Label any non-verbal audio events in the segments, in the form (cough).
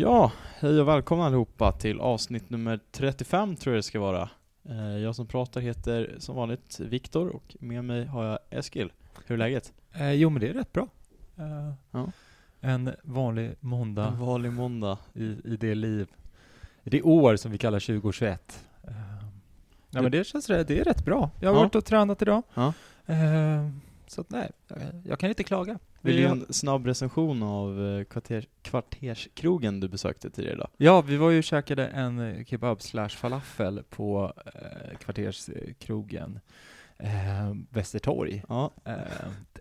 Ja, hej och välkomna allihopa till avsnitt nummer 35 tror jag det ska vara. Eh, Jag som pratar heter som vanligt Viktor och med mig har jag Eskil. Hur är läget? Eh, jo, men det är rätt bra. Eh, Ja. En vanlig måndag En vanlig måndag. i, i det liv, i det år som vi kallar 2021. Eh, ja, men det känns rätt, det är rätt bra. Jag har Ja. varit och tränat idag. Ja. Eh, så att, nej, jag, jag kan inte klaga. Vill Vi- du ge en snabb recension av eh, kvarter, kvarterskrogen du besökte tidigare idag? Ja, vi var ju och käkade en eh, kebab slash falafel på eh, kvarterskrogen eh, Västertorg. Ja, Eh,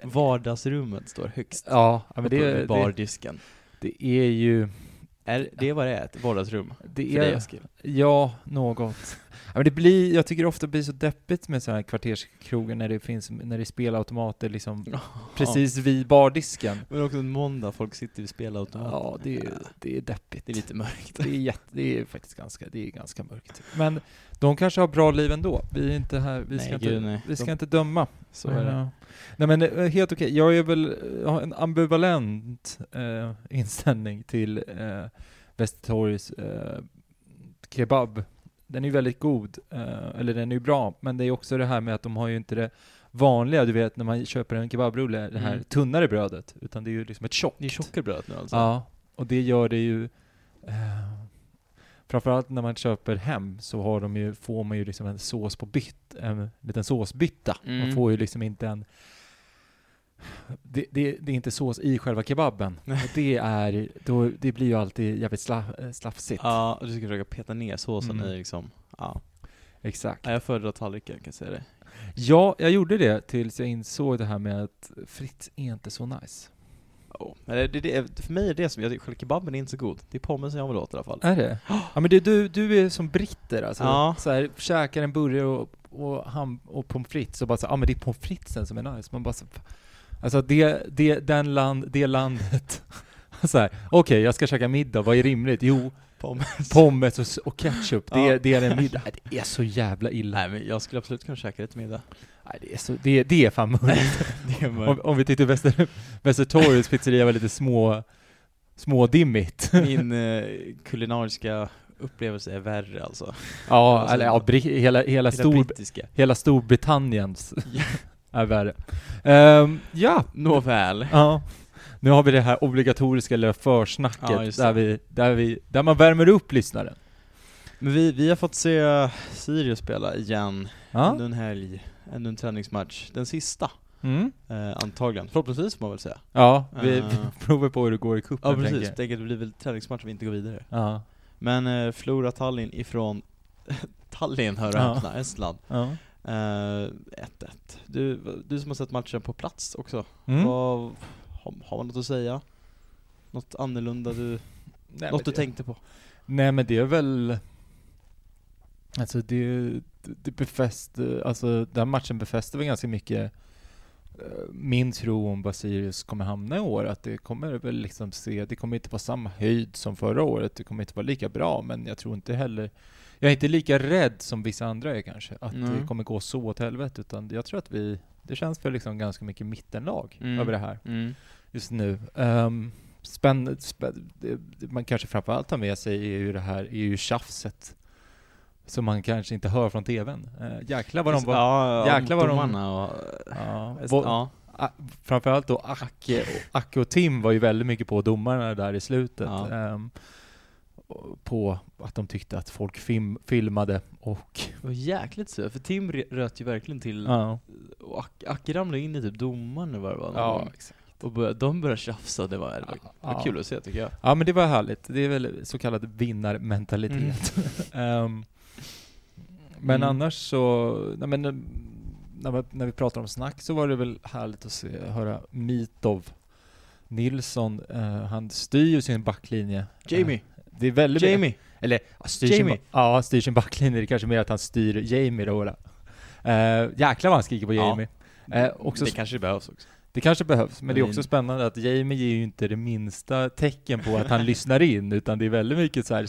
vardagsrummet står högst ja, men det, det, bardisken. det är ju... Är det vad det är, ett vardagsrum Det för dig Eskil? Ja, något. Ja, men det blir, jag tycker det ofta blir så deppigt med så här kvarterskrogar när det finns, när det är spelautomater liksom precis vid bardisken. Men också en måndag, folk sitter vid spelautomater. Ja, det är, det är deppigt. Det är lite mörkt. det är, jätte, det är faktiskt ganska, det är ganska mörkt. Men de kanske har bra liv ändå. Vi är inte här, vi ska, Nej, gud, inte, nej. vi ska De- inte döma. Så det. Ja. Nej men eh, helt okej, jag är väl, jag har en ambivalent eh, inställning till eh, Västertorgs eh, kebab. Den är ju väldigt god, eh, eller den är ju bra, men det är också det här med att de har ju inte det vanliga, du vet när man köper en kebabrulle, det här Mm. tunnare brödet, utan det är ju liksom ett tjockt. Det är tjockare bröd nu alltså? Ja, och det gör det ju eh, Framförallt när man köper hem så har de ju, får man ju liksom en sås på bytt, en liten såsbytta. Man Mm. får ju liksom inte en det, det, det är inte sås i själva kebaben. (laughs) Och det är, då, det blir ju alltid jävligt sla, eh, slafsigt. Ja, och du ska försöka peta ner såsen Mm. i liksom, ja. Exakt. ja jag föredrar tallriken kan jag säga det. Ja, jag gjorde det tills jag insåg det här med att Fritz är inte så nice. Oh. Det, det, för mig är det som, jag tycker kebaben är inte så god. Det är pommesen jag vill åt i alla fall. Är det? Ja men det, du, du är som britter alltså. Ja. Så här, käkar en burgare och, och, ham, och pommes frites och bara så ja men det är pommes fritesen som är nice. Man bara så, alltså det, det, den land, det landet. (laughs) så här, okej jag ska käka middag, vad är rimligt? Jo, Pommes. pommes och, och ketchup, det, Ja. är- det är en middag. (laughs) Det är så jävla illa. Nej men jag skulle absolut kunna käka det till middag. Nej, det, är så, det, det är fan mörkt. (laughs) det är om, mörkt. om vi tittar Väster, Västertorgets pizzeria var lite små, smådimmigt. Min eh, kulinariska upplevelse är värre alltså. ja, Alltså, eller ja, bri, hela, hela, Hela stor, brittiska. hela Storbritanniens (laughs) (laughs) är värre. Ehm, ja, Nåväl. ja. Nu har vi det här obligatoriska lilla försnacket Ja, där, vi, där, vi, där man värmer upp lyssnaren. Men vi, vi har fått se Sirius spela igen. Ja. Ännu en helg. Ännu en träningsmatch. Den sista. Mm. Eh, antagligen. Förhoppningsvis får man väl säga. Ja, vi, vi Eh. (laughs) provar på hur det går i cupen Ja tänker precis, jag. tänker att det blir väl träningsmatch om vi inte går vidare. Ja. Men eh, Flora Tallinn ifrån (laughs) Tallinn, hör och Ja. häpna, Estland. Ja. Eh, 1-1. Du, du som har sett matchen på plats också, Mm. vad, har, har man något att säga? Något annorlunda du, Nej, något du det- tänkte på? Nej men det är väl Alltså det, det befäster, alltså den matchen befäster väl ganska mycket eh, min tro om vad Sirius kommer hamna i år, att det kommer väl liksom se, det kommer inte vara samma höjd som förra året, det kommer inte vara lika bra, men jag tror inte heller, jag är inte lika rädd som vissa andra är kanske, att Nej. det kommer gå så åt helvete, utan jag tror att vi, det känns för liksom ganska mycket mittenlag Mm. över det här Mm. just nu. Um, spänn, spänn, man kanske framförallt tar med sig är ju det här, är ju tjafset. Som man kanske inte hör från tvn. Uh, jäklar vad de var... ja, jäklar vad de- och, Ja, ja. a- framförallt då Acke och, Acke och Tim var ju väldigt mycket på domarna där i slutet. Ja. och på att de tyckte att folk film, filmade och... Det var jäkligt så, för Tim röt ju verkligen till, Ja, och Ac- Acke ramlade in i typ domaren var det va? någon ja exakt. Och började, de började tjafsa, det var, det var, var Ja. kul att se tycker jag. Ja men det var härligt. Det är väl så kallad vinnarmentalitet. (laughs) Ehm, men Mm. annars så, nej men, när, vi, när vi pratar om snack så var det väl härligt att se, höra Mitov Nilsson, eh, han styr ju sin backlinje. Jamie! Eh, det är väldigt Jamie! Eller, ja, styr sin, Jamie. ba- ja, styr sin backlinje, det är kanske mer att han styr Jamie då. då. Uh, jäklar vad han skriker på Ja. Jamie. Eh, också det kanske behövs också. det kanske behövs, men det är också Men- spännande att Jamie ger ju inte det minsta tecken på att han (laughs) lyssnar in, utan det är väldigt mycket så här.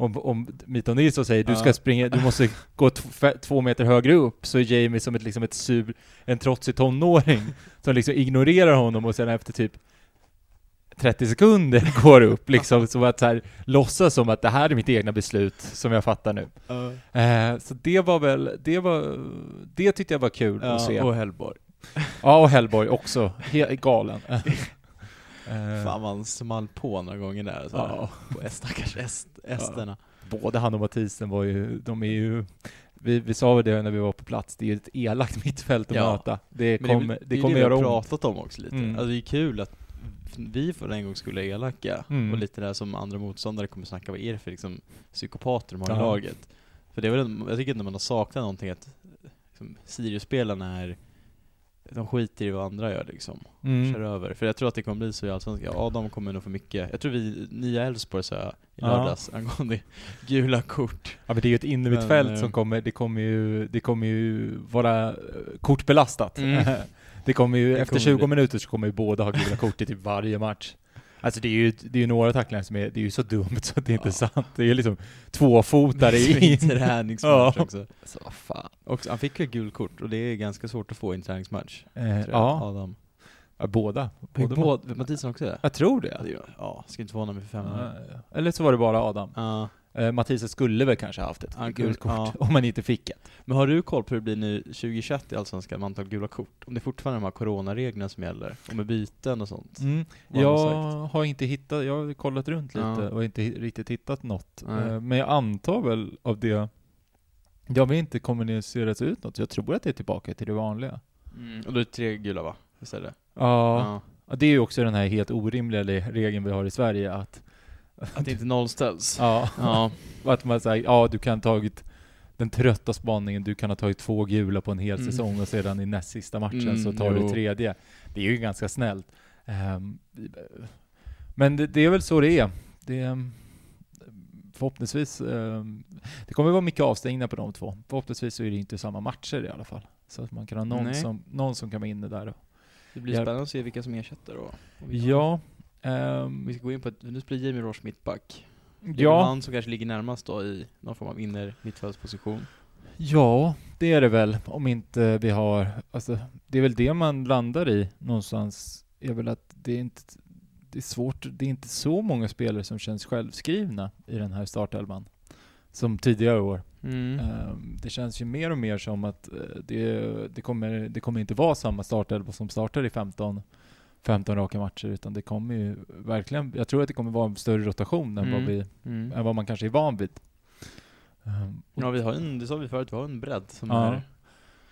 Om, om Mito Nilsson säger du ska springa, du måste gå två meter högre upp, så är Jamie som ett, liksom ett sur, en trotsig tonåring, (laughs) som liksom ignorerar honom och sen efter typ 30 sekunder (laughs) går upp liksom, så att så här, låtsas som att det här är mitt egna beslut som jag fattar nu. Eh, så det var väl, det var, det tyckte jag var kul att se. Och Hellborg. Ja, och Hellborg också, He galen. (laughs) Eh, Fan man small på några gånger där, så här, på est- stackars est, esterna. Både han och Mathisen var ju, de är ju, vi, vi sa det när vi var på plats, det är ju ett elakt (laughs) mittfält att Ja. möta. Det kommer, det, det, är kommer det göra vi har ont. pratat om också lite. Mm. Alltså det är kul att vi för en gång skulle är elaka, Mm. och lite där som andra motståndare kommer snacka, vad är det för liksom, psykopater de har i Ja. laget? För det är väl, jag tycker inte man har saknat någonting att liksom, Sirius-spelarna är, de skiter i vad andra gör liksom. Kör Mm. över. För jag tror att det kommer bli så i Allsvenskan. Adam kommer nog få mycket. Jag tror vi, nya Elfsborg sa jag i Ja. lördags angående gula kort. Ja men det är ju ett innermittfält Men, eh, som kommer, det kommer ju, det kommer ju vara eh, kortbelastat. Mm. (laughs) det kommer ju, Det efter kommer 20 bli. minuter så kommer ju båda ha gula kort i typ varje match. Alltså det är ju, det är ju några tacklingar som är, det är ju så dumt så att det är inte Ja. sant. Det är ju liksom tvåfotare in. (laughs) en träningsmatch Ja. också. Så vad fan. Och han fick ju gult kort och det är ganska svårt att få i en träningsmatch. Eh, ja, Adam. ja, båda. Båda båda, Mathisen också det? jag tror Ja, det. ja, ska inte förvåna mig för fem ja. Eller så var det bara Adam. Ja. Eh, Mathisen skulle väl kanske haft ett Han gult kort, ja. (laughs) om man inte fick ett. Men har du koll på hur det blir nu 2021 i Allsvenskan med antal gula kort? Om det är fortfarande de här coronareglerna som gäller? Och med byten och sånt? Mm. Jag har inte hittat, jag har kollat runt lite Ja. och inte riktigt hittat något. Nej. Eh, Men jag antar väl av det, jag vill inte kommuniceras ut något, jag tror att det är tillbaka till det vanliga. Mm. Och då är det tre gula va? Visst är det? Ja. ja. Det är ju också den här helt orimliga regeln vi har i Sverige att, Att det inte nollställs? ja, Ja. (laughs) att man säger, ja du kan ha tagit den trötta spaningen, du kan ha tagit två gula på en hel Mm. säsong och sedan i näst sista matchen Mm, så tar jo. du tredje. Det är ju ganska snällt. Ehm, men det, det är väl så det är. Det är förhoppningsvis, ehm, det kommer vara mycket avstängningar på de två. Förhoppningsvis så är det inte samma matcher i alla fall. Så att man kan ha någon, Nej. som, någon som kan vara inne där. Och, Det blir Ja. spännande att se vilka som ersätter då. Och vi- ja, Vi ska gå in på att, nu spelar Jamie Roche mittback. Det är ja, han som kanske ligger närmast då i någon form av inner mittfältsposition. ja, det är det väl. Om inte vi har, alltså det är väl det man landar i någonstans. Är väl att det är inte, det är svårt, det är inte så många spelare som känns självskrivna i den här startelvan. Som tidigare år. Mm. Ehm, Det känns ju mer och mer som att eh, det, det, kommer, det kommer inte vara samma startelva som startar i 15, 15 raka matcher, utan det kommer ju verkligen, jag tror att det kommer vara en större rotation än, vad, Mm. vi, Mm. än vad man kanske är van vid. Och, Ja, vi har en, det sa vi förut, vi har en bredd som Ja. är...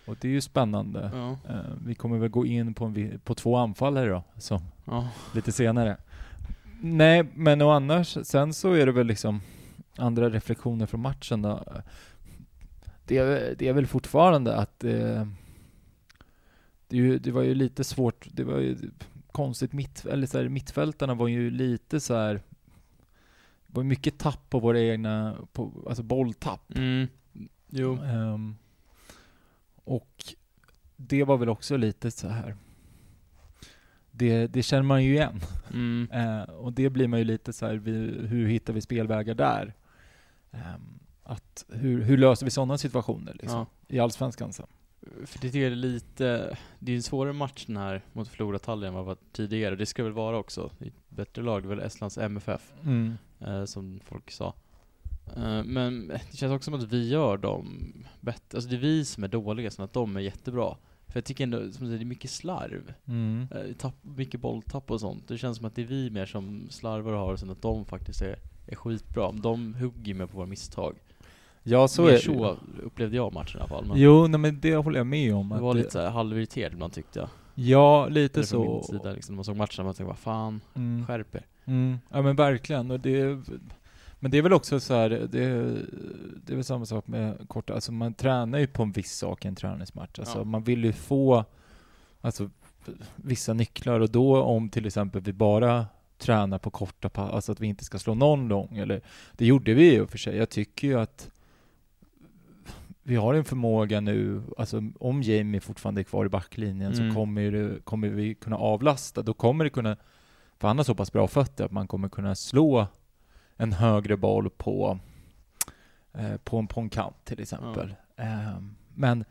och det är ju spännande. Ja. Ehm, Vi kommer väl gå in på, en, på två anfallare då, så, ja. lite senare. Nej, men och annars, sen så är det väl liksom andra reflektioner från matchen då. Det är, det är väl fortfarande att eh, det, ju, det var ju lite svårt, det var ju konstigt mitt, eller så här, mittfältarna var ju lite så här var mycket tapp på våra egna, på, alltså bolltapp. Mm. Jo. Ehm, och det var väl också lite så här. Det, det känner man ju igen. Mm. Eh, och det blir man ju lite så här, vi, hur hittar vi spelvägar där? Ehm, att, hur, hur löser vi sådana situationer liksom, Ja. i Allsvenskan sen? För det är lite, det är en svårare match den här mot Flora Tallinn än vad det var tidigare. Det ska väl vara också. Det är ett bättre lag, det är väl Estlands MFF. eh, som folk sa. Eh, men det känns också som att vi gör dem bättre. Alltså det är vi som är dåliga, som att de är jättebra. För jag tycker ändå, som du säger, det är mycket slarv. Mm. Eh, tapp, mycket bolltapp och sånt. Det känns som att det är vi mer som slarvar och har, sen att de faktiskt är, är skitbra. De hugger med på våra misstag. Ja, så Mer är det så upplevde jag matchen i alla fall. Men Jo, nej, men det håller jag med om. att var det- lite så här halvirriterad ibland tyckte jag. Ja, lite Eller från min så. sida liksom. Man såg matchen, man tänkte vad fan, Mm. skärp er. Mm. Ja men verkligen. Och det, men det är väl också så här, det, det är väl samma sak med korta, alltså man tränar ju på en viss sak i en träningsmatch. Alltså Ja. man vill ju få alltså, vissa nycklar och då om till exempel vi bara tränar på korta pass, alltså att vi inte ska slå någon lång eller det gjorde vi ju för sig. Jag tycker ju att vi har en förmåga nu, alltså om Jamie fortfarande är kvar i backlinjen Mm. så kommer, det, kommer vi kunna avlasta. Då kommer det kunna, för han har så pass bra fötter att man kommer kunna slå en högre boll på, eh, på, en, på en kant till exempel. Ehm, men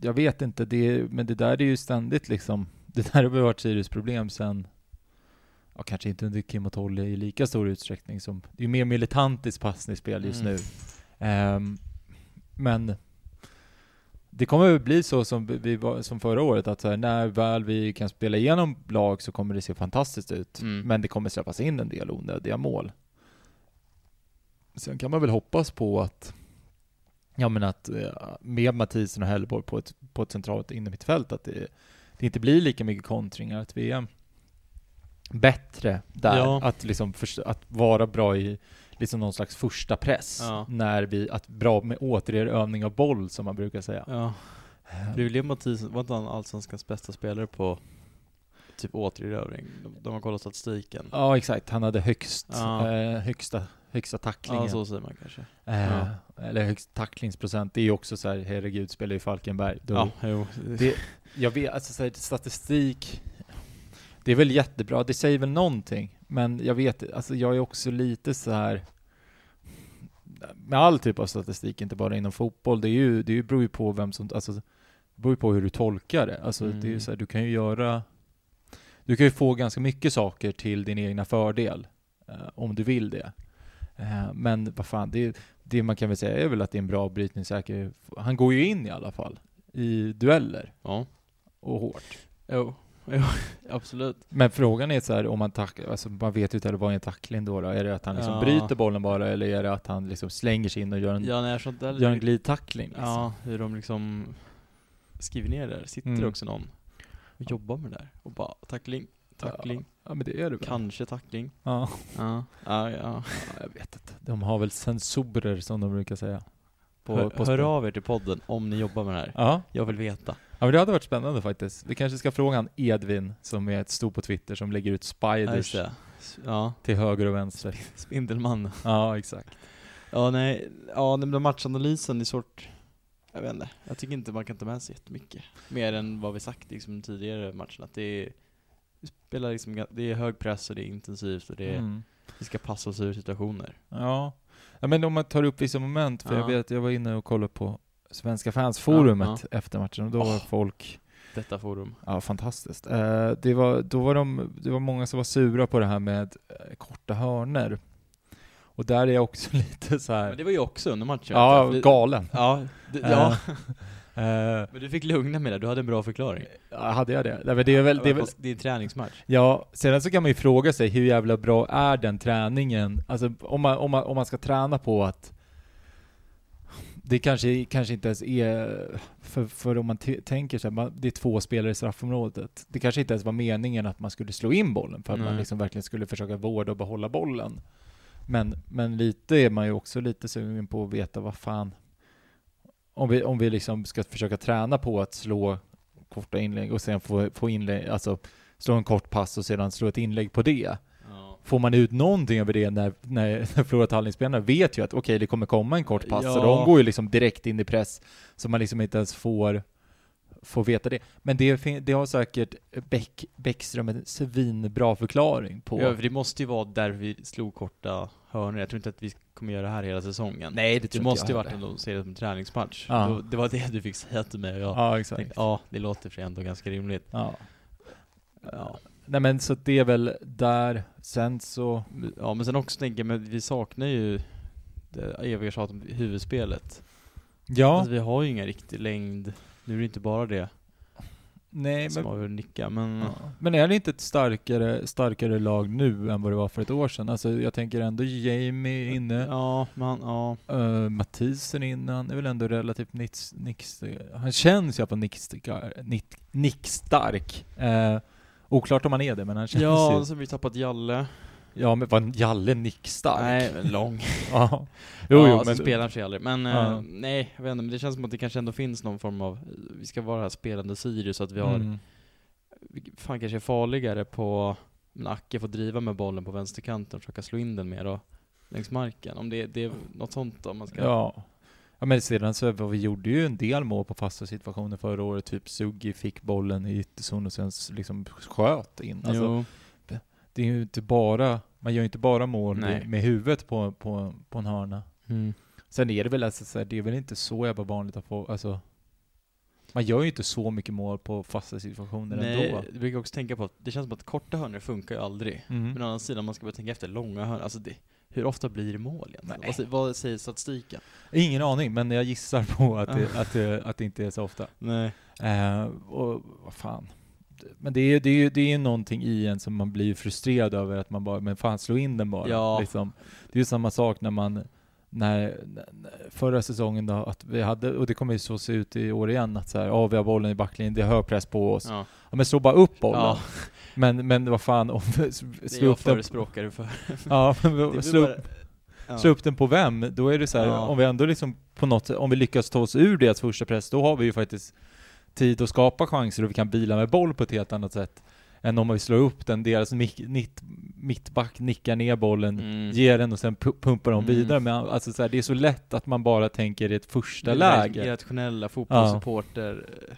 jag vet inte, det, men det där är ju ständigt liksom, (laughs) det där har varit Sirius problem sen, ja, kanske inte under Kim och Tolle i lika stor utsträckning som, det är ju mer militantiskt passningsspel just Mm. nu. Ehm, men det kommer väl bli så som, vi var, som förra året, att här, när väl vi kan spela igenom lag så kommer det se fantastiskt ut. Mm. Men det kommer släppas in en del onödiga mål. Sen kan man väl hoppas på att, ja men att eh, med Mathisen och Hellborg på ett, på ett centralt innermittfält, att det, det inte blir lika mycket kontringar, att vi är bättre där. Ja. Att, liksom att vara bra i liksom någon slags första press. Ja. När vi, att bra med återerövning av boll som man brukar säga. Ja. Väl det Mathisen, var inte han Allsvenskans bästa spelare på typ återerövring? De, de har kollat statistiken. Ja exakt, han hade högst, Ja. eh, högsta, högsta tacklingen. Ja, så säger man kanske. Eh, Ja. Eller högst tacklingsprocent. Det är ju också så här, herregud, spelar i Falkenberg. Då, Ja, jo. det, jag vet, alltså så här, statistik, det är väl jättebra, det säger väl någonting. Men jag vet, alltså jag är också lite så här med all typ av statistik, inte bara inom fotboll, det är ju, det beror ju på vem som, alltså, det beror ju på hur du tolkar det. Alltså det är Mm. så här, du kan ju göra, du kan ju få ganska mycket saker till din egna fördel, eh, om du vill det. Eh, men vad fan, det, det man kan väl säga är väl att det är en bra brytningssäker, han går ju in i alla fall, i dueller, Ja. och hårt. Jo. Jo, (laughs) absolut. Men frågan är så här, om man tacklar, alltså man vet ju inte vad är en tackling då, då? Är det att han liksom Ja. bryter bollen bara, eller är det att han liksom slänger sig in och gör en, Ja, nej, sånt där gör en glidtackling? Liksom? Ja, hur de liksom skriver ner det där. Sitter Mm. också någon och jobbar med det där. Och bara tackling, tackling, Ja men det är det väl? kanske tackling. Ja. Ja, ja, ja. ja, jag vet inte. De har väl sensorer som de brukar säga. På, hör, på hör av er till podden om ni jobbar med det här. Ja. Jag vill veta. Ja, men det hade varit spännande faktiskt. Vi kanske ska fråga han Edvin, som är ett stor på Twitter, som lägger ut Ja, spiders. S- Ja, till höger och vänster. Spindelmannen. Ja, exakt. Ja, nej, ja, den matchanalysen är svårt, jag vet inte. Jag tycker inte man kan ta med sig jättemycket. Mer än vad vi sagt liksom tidigare matchen, att det är, spelar liksom, det är hög press och det är intensivt och det är, Mm. vi ska passa oss ur situationer. Ja. ja, men om man tar upp vissa moment, för Ja. jag vet, jag var inne och kollade på Svenska fansforumet Ja, efter matchen och då var Åh. folk, Detta forum. ja fantastiskt. Eh, det, var, då var de, det var många som var sura på det här med eh, korta hörner. Och där är jag också (laughs) lite så här. Men det var ju också under matchen. ja, det- galen. Ja, ja. (laughs) Eh, men du fick lugna mig där, du hade en bra förklaring. ja, hade jag det? Nej, men det är väl, det är väl, Det är en träningsmatch. Ja, sedan så kan man ju fråga sig hur jävla bra är den träningen? Alltså om man, om man, om man ska träna på att det kanske, kanske inte ens är, för, för om man tänker så här, man, det är två spelare i straffområdet. Det kanske inte ens var meningen att man skulle slå in bollen för att man Nej. liksom verkligen skulle försöka vårda och behålla bollen. Men, men lite är man ju också lite sugen på att veta vad fan, om vi, om vi liksom ska försöka träna på att slå korta inlägg och sen få, få inlägg, alltså slå en kort pass och sedan slå ett inlägg på det. Får man ut någonting över det när, när, (laughs) när Flora vet ju att okej, det kommer komma en kort pass, så Ja. de går ju liksom direkt in i press, så man liksom inte ens får, får veta det. Men det, det har säkert Bäck, Bäckström en svinbra förklaring på. Ja, för det måste ju vara där vi slog korta hörnor. Jag tror inte att vi kommer göra det här hela säsongen. Nej, det Det tror måste inte ju varit en de ser det som en träningsmatch. Ja. Då, det var det du fick säga till mig och jag Ja, exakt. tänkte, ja, det låter för ändå ganska rimligt. Ja. Ja. Nej men så det är väl där, sen så, ja, men sen också tänker jag, men vi saknar ju det eviga tjatet om huvudspelet. ja, Alltså, vi har ju ingen riktig längd. Nu är det inte bara det nej som men har nicka, men Ja. Men är det inte ett starkare, starkare lag nu än vad det var för ett år sedan? Alltså jag tänker ändå Jamie inne, ja, men ja. uh, Mathisen inne, han är väl ändå relativt nix, nix, han känns ju på nickstark. Nick, nickstark. Uh, oklart om han är det, men han känns Ja, ju. så har vi tappat Jalle. Ja, men var Jalle nickstark? Nej, men lång. (laughs) Ja. Jo, ja, jo, men... spelar sig aldrig. Men Ja. eh, nej, jag vet inte, men det känns som att det kanske ändå finns någon form av, vi ska vara här spelande Sirius, så att vi har, Mm. fan kanske är farligare på, men Acke får driva med bollen på vänsterkanten och försöka slå in den mer då, längs marken. Om det, det är något sånt då, om man ska... Ja. Ja men sedan så, vi gjorde ju en del mål på fasta situationer förra året, typ Sugi fick bollen i ytterzon och sen liksom sköt in. Alltså, det är ju inte bara, man gör ju inte bara mål Nej. med, huvudet på, på, på en hörna. Mm. Sen är det väl alltså det är väl inte så jävla vanligt att få, alltså Man gör ju inte så mycket mål på fasta situationer Nej, ändå. Nej, brukar också tänka på att det känns som att korta hörnor funkar ju aldrig. Mm. Men å andra sidan, man ska börja tänka efter långa hörnor. Alltså det, hur ofta blir det mål egentligen? Vad, vad, säger statistiken? Ingen aning, men jag gissar på att det, (laughs) att det, att det inte är så ofta. Nej. Uh, och vad fan. Men det är, det, är, det är någonting i en som man blir frustrerad över att man bara, men fan slå in den bara. Ja. Liksom. Det är ju samma sak när man när, förra säsongen då, att vi hade, och det kommer ju så se ut i år igen, att så här, oh, vi har bollen i backlinjen, det är hög press på oss. Ja. ja men slå bara upp bollen. Ja. (laughs) Men, men vad fan, om (laughs) slå upp den... förespråkare för. (laughs) ja, men slå, ja. slå upp den på vem? Då är det så här, ja. om vi ändå liksom på något om vi lyckas ta oss ur deras första press, då har vi ju faktiskt tid att skapa chanser och vi kan bila med boll på ett helt annat sätt än om vi slår upp den, deras mitt, mittback nickar ner bollen, mm. ger den och sen pumpar de mm. vidare. Men alltså så här, det är så lätt att man bara tänker i ett första det läge. irrationella fotbollssupporter ja.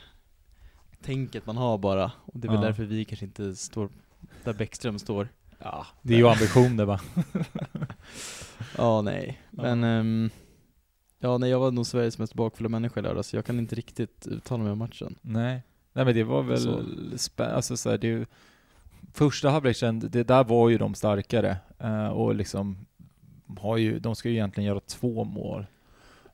Tänket man har bara. Och det är väl ja. därför vi kanske inte står där Bäckström står. Ja, det är ju ambitioner va? (laughs) ja, nej. Men um, Ja, nej jag var nog Sveriges mest bakfulla människa där, så jag kan inte riktigt uttala mig om matchen. Nej. Nej men det var väl spännande, alltså så här, det första halvleken, det där var ju de starkare uh, och liksom har ju, de ska ju egentligen göra två mål.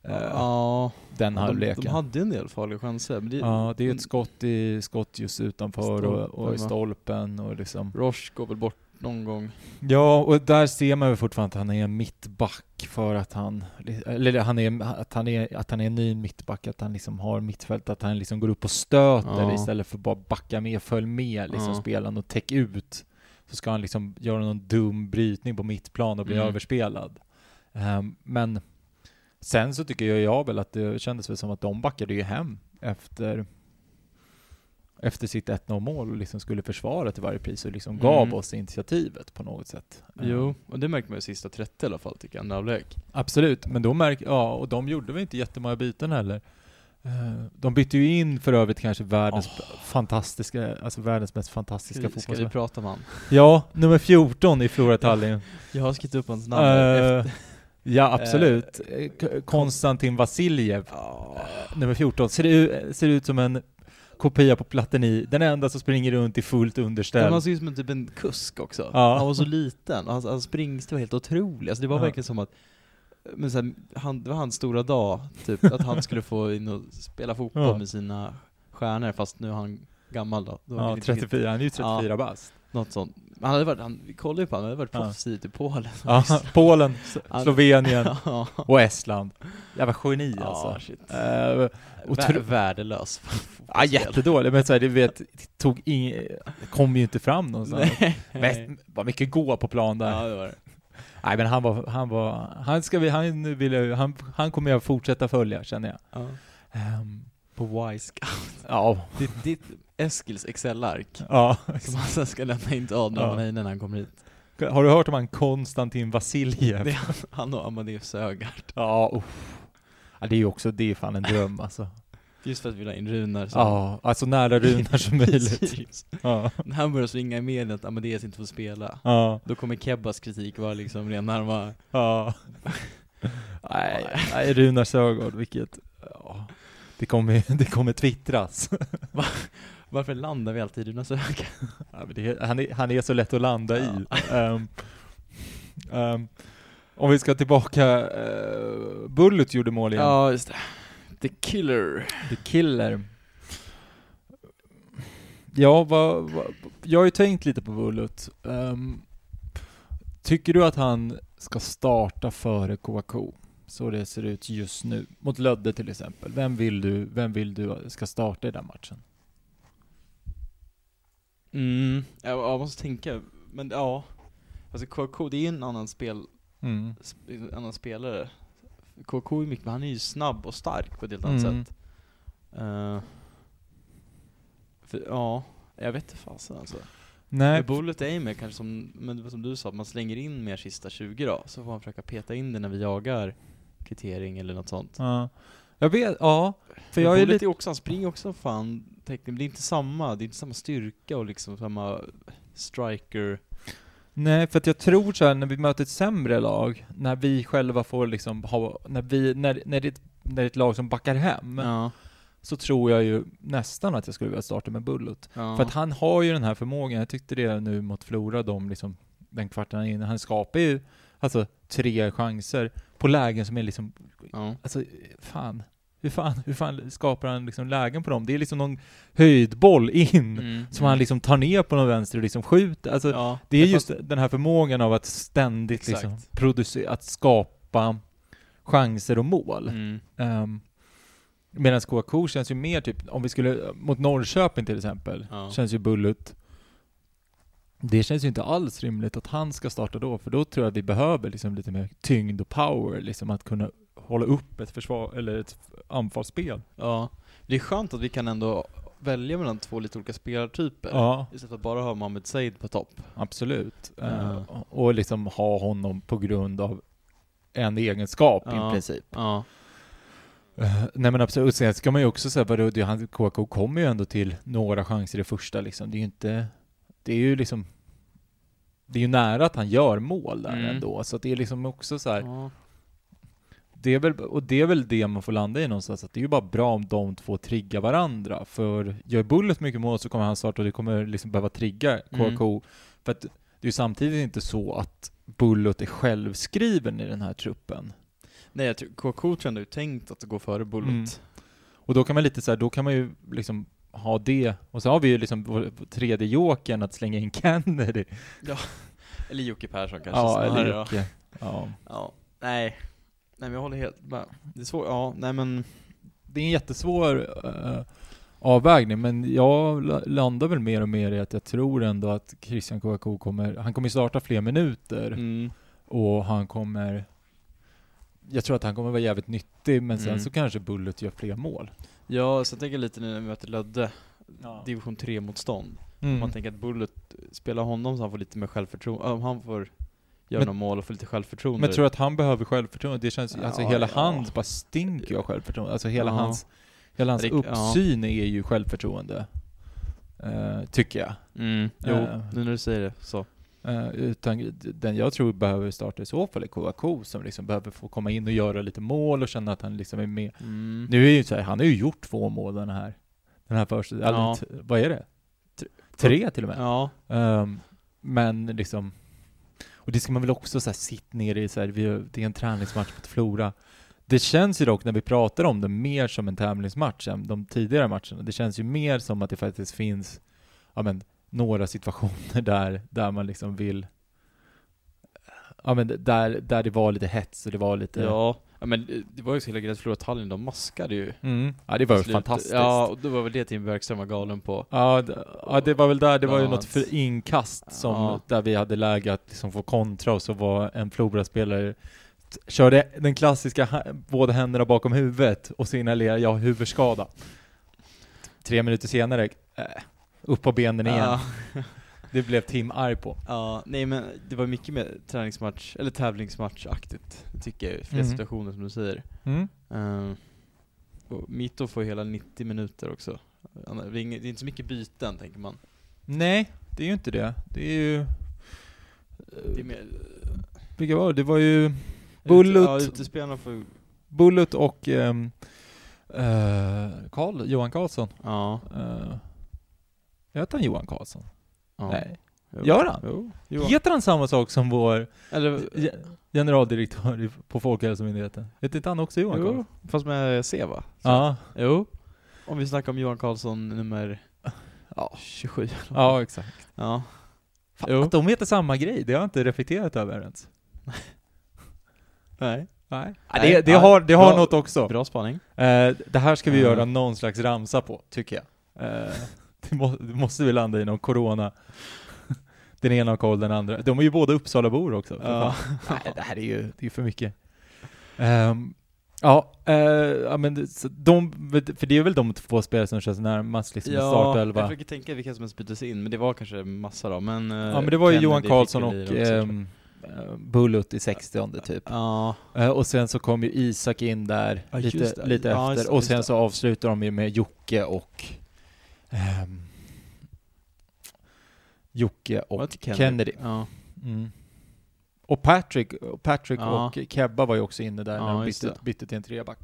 Uh, ja, den halvleken. De, de hade en del farliga chanser. Men det, ja, det är ett skott, i, skott just utanför stolpen, och, och i stolpen och liksom. Roche går väl bort någon gång. Ja, och där ser man ju fortfarande att han är mittback för att han, eller han är, att han är, att han är ny mittback, att han liksom har mittfält, att han liksom går upp och stöter ja. istället för bara backa med, följ med liksom ja. spelaren och täck ut. Så ska han liksom göra någon dum brytning på mittplan och bli mm. överspelad. Um, men sen så tycker jag, jag väl att det kändes väl som att de backade ju hem efter efter sitt 1-0 mål och liksom skulle försvara till varje pris och liksom mm. gav oss initiativet på något sätt. Jo, och det märkte man ju sista 30 i alla fall tycker jag, andra halvlek. Absolut, men då märk, ja, och de gjorde väl inte jättemånga byten heller. Eh, de bytte ju in för övrigt kanske världens oh. fantastiska, alltså världens mest fantastiska fotbollsspelare. Ska vi prata om han? Ja, nummer 14 i Flora Tallinn. (laughs) jag har skrivit upp hans namn uh, efter. Ja, absolut. Uh, Konstantin Vasiljev, oh. nummer 14. Ser, ut, ser ut som en kopia på Platini, den enda som springer runt i fullt underställ. Han ser ut som en, typ en kusk också. Ja. Han var så liten, och hans, hans springstil var helt otrolig. Alltså det var ja. verkligen som att men här, han, det var hans stora dag, typ, att han skulle få in och spela fotboll ja. med sina stjärnor, fast nu är han gammal då. då ja, 34, han är ju 34 ja, bast. Något sånt. Han hade varit, han, vi kollade ju på honom, han hade varit proffs i typ Polen. Ja, (laughs) Polen, Slovenien (laughs) och Estland. Jävla geni alltså. Shit. Uh, Vär, värdelös. (laughs) Ja, jättedålig, men så här, det vet, tog ing, kom ju inte fram någonstans. Nej. var mycket gå på plan där. Ja, det var det. Nej men han var, han var, han ska vi, han vill, han, han kommer jag fortsätta följa känner jag. Ja. Um, på Y-scout. Ja. Ditt, ditt Eskils Excel-ark. (laughs) Ja. Som han sen ska lämna in till Adrian ja. när han kommer hit. Har du hört om han Konstantin Vasiljev? Det är han och Amadeus Sögaard. Ja, uff. Ja, det är ju också, det är fan en dröm alltså. (laughs) Just för att vi vill ha in Runar som... Ja, alltså nära Runar som möjligt. (laughs) ja. När han börjar svinga i medien att Amadeus inte får spela, ja. då kommer Kebbas kritik vara liksom ren närmare. Ja. nej, nej, Runar Sögaard, vilket... Ja. Det kommer, det kommer twittras. Va? Varför landar vi alltid i Runar Sögaard? (laughs) Ja, han, är, han är så lätt att landa i. Um, um, om vi ska tillbaka, uh, Bullet gjorde mål igen. Ja, just det. The Killer. The Killer. Ja, vad, vad, jag har ju tänkt lite på Bullet. Um, tycker du att han ska starta före Kouakou? Så det ser ut just nu. Mot Lödde till exempel. Vem vill du, vem vill du ska starta i den matchen? Mm, jag, jag måste tänka. Men ja. Alltså Kouakou, det är en annan spel mm. en annan spelare. KK är mycket, men han är ju snabb och stark på ett helt annat mm. sätt. Uh, för, ja, jag vet inte fasen alltså. Nej. Bullet Aimer kanske som, men som du sa, man slänger in mer sista 20 då, så får man försöka peta in det när vi jagar kvittering eller något sånt. Ja. Jag vet, ja. För jag är lite... Är också, han springer också fan, men det är inte samma, det är inte samma styrka och liksom samma striker Nej, för att jag tror så här, när vi möter ett sämre lag, när vi själva får liksom ha, när vi, när, när, det, när det är ett lag som backar hem, ja. så tror jag ju nästan att jag skulle vilja starta med Bullut. Ja. För att han har ju den här förmågan, jag tyckte det nu mot Flora, de liksom, den kvarten inne, han skapar ju alltså tre chanser på lägen som är liksom, ja. alltså fan, hur fan, hur fan skapar han liksom lägen på dem? Det är liksom någon höjdboll in, Mm, som han liksom tar ner på någon vänster och liksom skjuter. Alltså, ja. det är just fast- den här förmågan av att ständigt Exakt. liksom producera, att skapa chanser och mål. Mm. Um, Medan Kouakou känns ju mer typ, om vi skulle, mot Norrköping till exempel, Ja. känns ju Bullut det känns ju inte alls rimligt att han ska starta då, för då tror jag att vi behöver liksom lite mer tyngd och power, liksom att kunna hålla upp ett försvar, eller ett anfallsspel. ja. Det är skönt att vi kan ändå välja mellan två lite olika spelartyper. Ja, Istället för att bara ha Mohamed Said på topp. absolut. Ja. Eh, och liksom ha honom på grund av en egenskap Ja. i princip. Ja. Uh, nej men absolut, sen ska man ju också säga, vadå, det, han, KK kommer ju ändå till några chanser i första liksom. Det är ju inte, det är ju liksom, det är ju nära att han gör mål där Mm. ändå, så att det är liksom också så här, ja. Det är väl, och det är väl det man får landa i någonstans, att det är ju bara bra om de två triggar varandra, för gör Bullet mycket mål så kommer han starta och det kommer liksom behöva trigga Mm. KK, för att det är ju samtidigt inte så att Bullet är självskriven i den här truppen. Nej, jag tror KK tror är tänkt att gå före Bullet. Mm. Och då kan man lite så här, då kan man ju liksom ha det, och så har vi ju liksom tredje jokern att slänga in Kennedy. Eller Jocke Persson kanske Ja, snarare, eller ja. Jocke. Ja. Ja, nej. Nej men jag håller helt med. Det är svårt, ja, nej men... Det är en jättesvår uh, avvägning, men jag la- landar väl mer och mer i att jag tror ändå att Christian Kouakou kommer, han kommer starta fler minuter, Mm. och han kommer jag tror att han kommer vara jävligt nyttig, men sen Mm. så kanske Bullet gör fler mål. Ja, så jag tänker lite nu när vi möter Lödde, Ja. division 3-motstånd. Mm. Man tänker att Bullet spelar honom så han får lite mer självförtroende, om han får göra Men- några mål och få lite självförtroende. Men tror att han behöver självförtroende? Det känns, alltså Ja, hela ja. hans bara stinker ju av självförtroende. Alltså hela Ja. hans, hela hans Rik- uppsyn är ju självförtroende. Eh, tycker jag. Mm, jo, Eh. nu när du säger det så. Eh, utan den jag tror behöver starta i så fall är Kouakou som liksom behöver få komma in och göra lite mål och känna att han liksom är med. Mm. Nu är ju så här, han har ju gjort två mål den här, den här första, Ja. vad är det? Tre- till och med. Ja, Ehm, men liksom, och det ska man väl också så här, sitta ner i, så här, vi, det är en träningsmatch mot Flora. Det känns ju dock när vi pratar om det mer som en tävlingsmatch än de tidigare matcherna. Det känns ju mer som att det faktiskt finns, ja men, några situationer där, där man liksom vill, ja men där, där det var lite hets och det var lite, ja ja men det- det var ju så hela grejen att förlora Tallinn, de maskade ju. mm, ja det var ju fantastiskt. Ja, och det var väl det Tim Bergström var galen på. Ja, d- ja, det var väl där, det var ju Ja, något att- för inkast som, Ja. där vi hade läge att liksom få kontra och så var en Flora-spelare körde den klassiska båda händerna bakom huvudet och signalerade jag har huvudskada. Tre minuter senare, äh, upp på benen igen. (laughs) Det blev Tim arg på. Ja, nej men det var mycket mer träningsmatch, eller tävlingsmatchaktigt, tycker jag, i flera Mhm. situationer som du säger. Mm. Uh, och Mito får hela 90 minuter också. Det är, inte så mycket byten, tänker man. Nej, det är ju inte det. Det är ju... Det är mer... Vilka var det? Det var ju Bullet. Ja, utespelarna får... Bullet och ehm, eh, Karl, Johan Karlsson. Ja. Uh, heter han Johan Karlsson? Ja. Nej. Jo. Gör han? Jo. Heter han samma sak som vår Eller... ge- generaldirektör på Folkhälsomyndigheten? Heter inte han också Johan Jo, Karlsson? fast med C va? Så- Ja, Jo. Om vi snackar om Johan Karlsson nummer... Ja, 27. ja exakt. Ja. Fan, Jo. att de heter samma grej, det har jag inte reflekterat över ens. Nej. Nej. Nej, det det har, det har bra- något också. Bra spaning. Eh, det här ska vi Ja. göra någon slags ramsa på, tycker jag. Eh, det, (laughs) må, det måste vi landa i någon corona. den ena har koll, den andra. De är ju båda Uppsalabor också. Ja. (laughs) Nej, det här är ju det är för mycket. Ehm, ja, eh, ja, men de, för det är väl de två spelare som känns närmast liksom ja, jag startelva. försöker tänka vilka som ens byttes in, men det var kanske massa då, men... eh, Ja, men det var ju Johan Karlsson och också, ehm, eh, Bullut i 60 typ. Ja, Eh, och sen så kom ju Isak in där Ja, just lite, lite Ja, just efter. det, och just sen så avslutar de ju med Jocke och ehm, Jocke det och inte Kennedy. Ja. Mm. Och Patrick, Patrick Ja. och Kebba var ju också inne där Ja, när de bytte, det. bytte till en treback.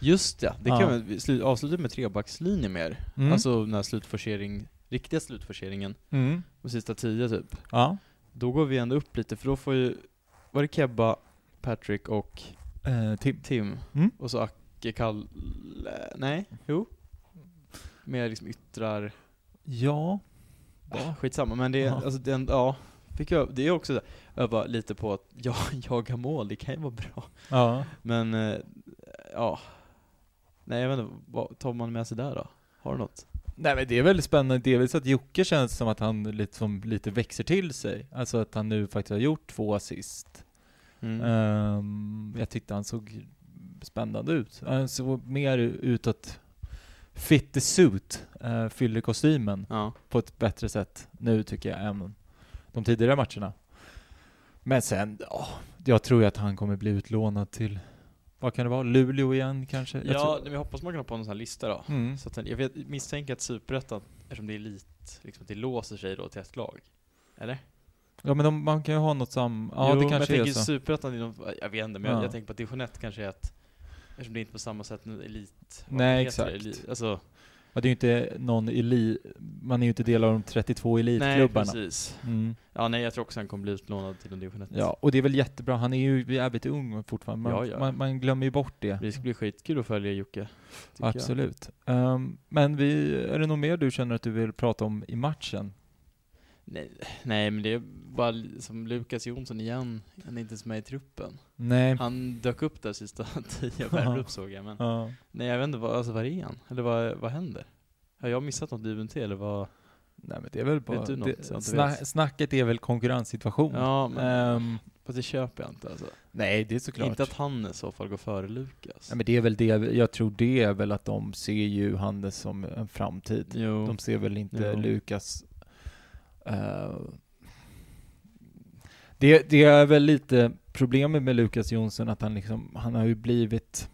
Just ja, det kan vi vi slu- avsluta med trebackslinje mer. Mm. Alltså den här slutforcering, riktiga slutforceringen, Mm. på sista tio typ. Ja. Då går vi ändå upp lite, för då får ju, var det Kebba, Patrick och Eh, Tim. Tim, Mm. och så Acke, Kalle, nej, jo. Mer liksom yttrar, Ja. ja. skitsamma, men det är, Ja. alltså den, ja. Fick jag, det är också så här, öva lite på att ja, (laughs) jaga mål, det kan ju vara bra. Ja. Men, eh, ja. Nej jag vet inte, vad tar man med sig där då? Har du något? Nej men det är väldigt spännande, delvis att Jocke känns som att han lite, som lite växer till sig. Alltså att han nu faktiskt har gjort två assist. Mm. Ehm, jag tyckte han såg spännande ut. Han såg mer ut att fit the suit, uh, fyller kostymen Ja. på ett bättre sätt nu tycker jag än de tidigare matcherna. Men sen, ja, jag tror ju att han kommer bli utlånad till, vad kan det vara, Luleå igen kanske? Jag Ja, tror- vi hoppas man kan ha på någon sån här lista då. Mm. Så att jag vet, misstänker att Superettan, eftersom det är elit, liksom det låser sig då till ett lag. Eller? Ja men de, man kan ju ha något sam... Ja jo, det men kanske jag är tänker så. Superettan, jag vet inte, men jag, Ja. jag tänker på att division 1 kanske är att, eftersom det är inte på samma sätt nu, elit, Nej, exakt. Elit, alltså, Ja, det är ju inte någon elit, man är ju inte del av de 32 nej elitklubbarna. precis. Mm. Ja nej, jag tror också han kommer bli utlånad till en division 1. Ja, och det är väl jättebra, han är ju jävligt ung fortfarande. Man, Ja, ja. Man, man glömmer ju bort det. Det ska bli skitkul att följa Jocke. Absolut. Ehm, men vi, är det något mer du känner att du vill prata om i matchen? Nej, nej, men det är bara som Lukas Jonsson igen, han är inte ens med i truppen. Nej. Han dök upp där sista (laughs) tio upp såg jag, men Ja. nej jag vet inte, vad, alltså, vad är han? Eller vad, vad händer? Har jag missat något i UNT eller vad? Nej men det är väl bara... Det, sna, snacket är väl konkurrenssituation. Ja, men Ehm, fast det köper jag inte alltså. nej, det är såklart. Inte att han i så fall går före Lukas. Nej, men det är väl det, jag tror det är väl att de ser ju Hannes som en framtid. Jo. De ser väl inte Jo. Lukas... eh, det, det är väl lite problemet med Lukas Jonsson att han liksom, han har ju blivit...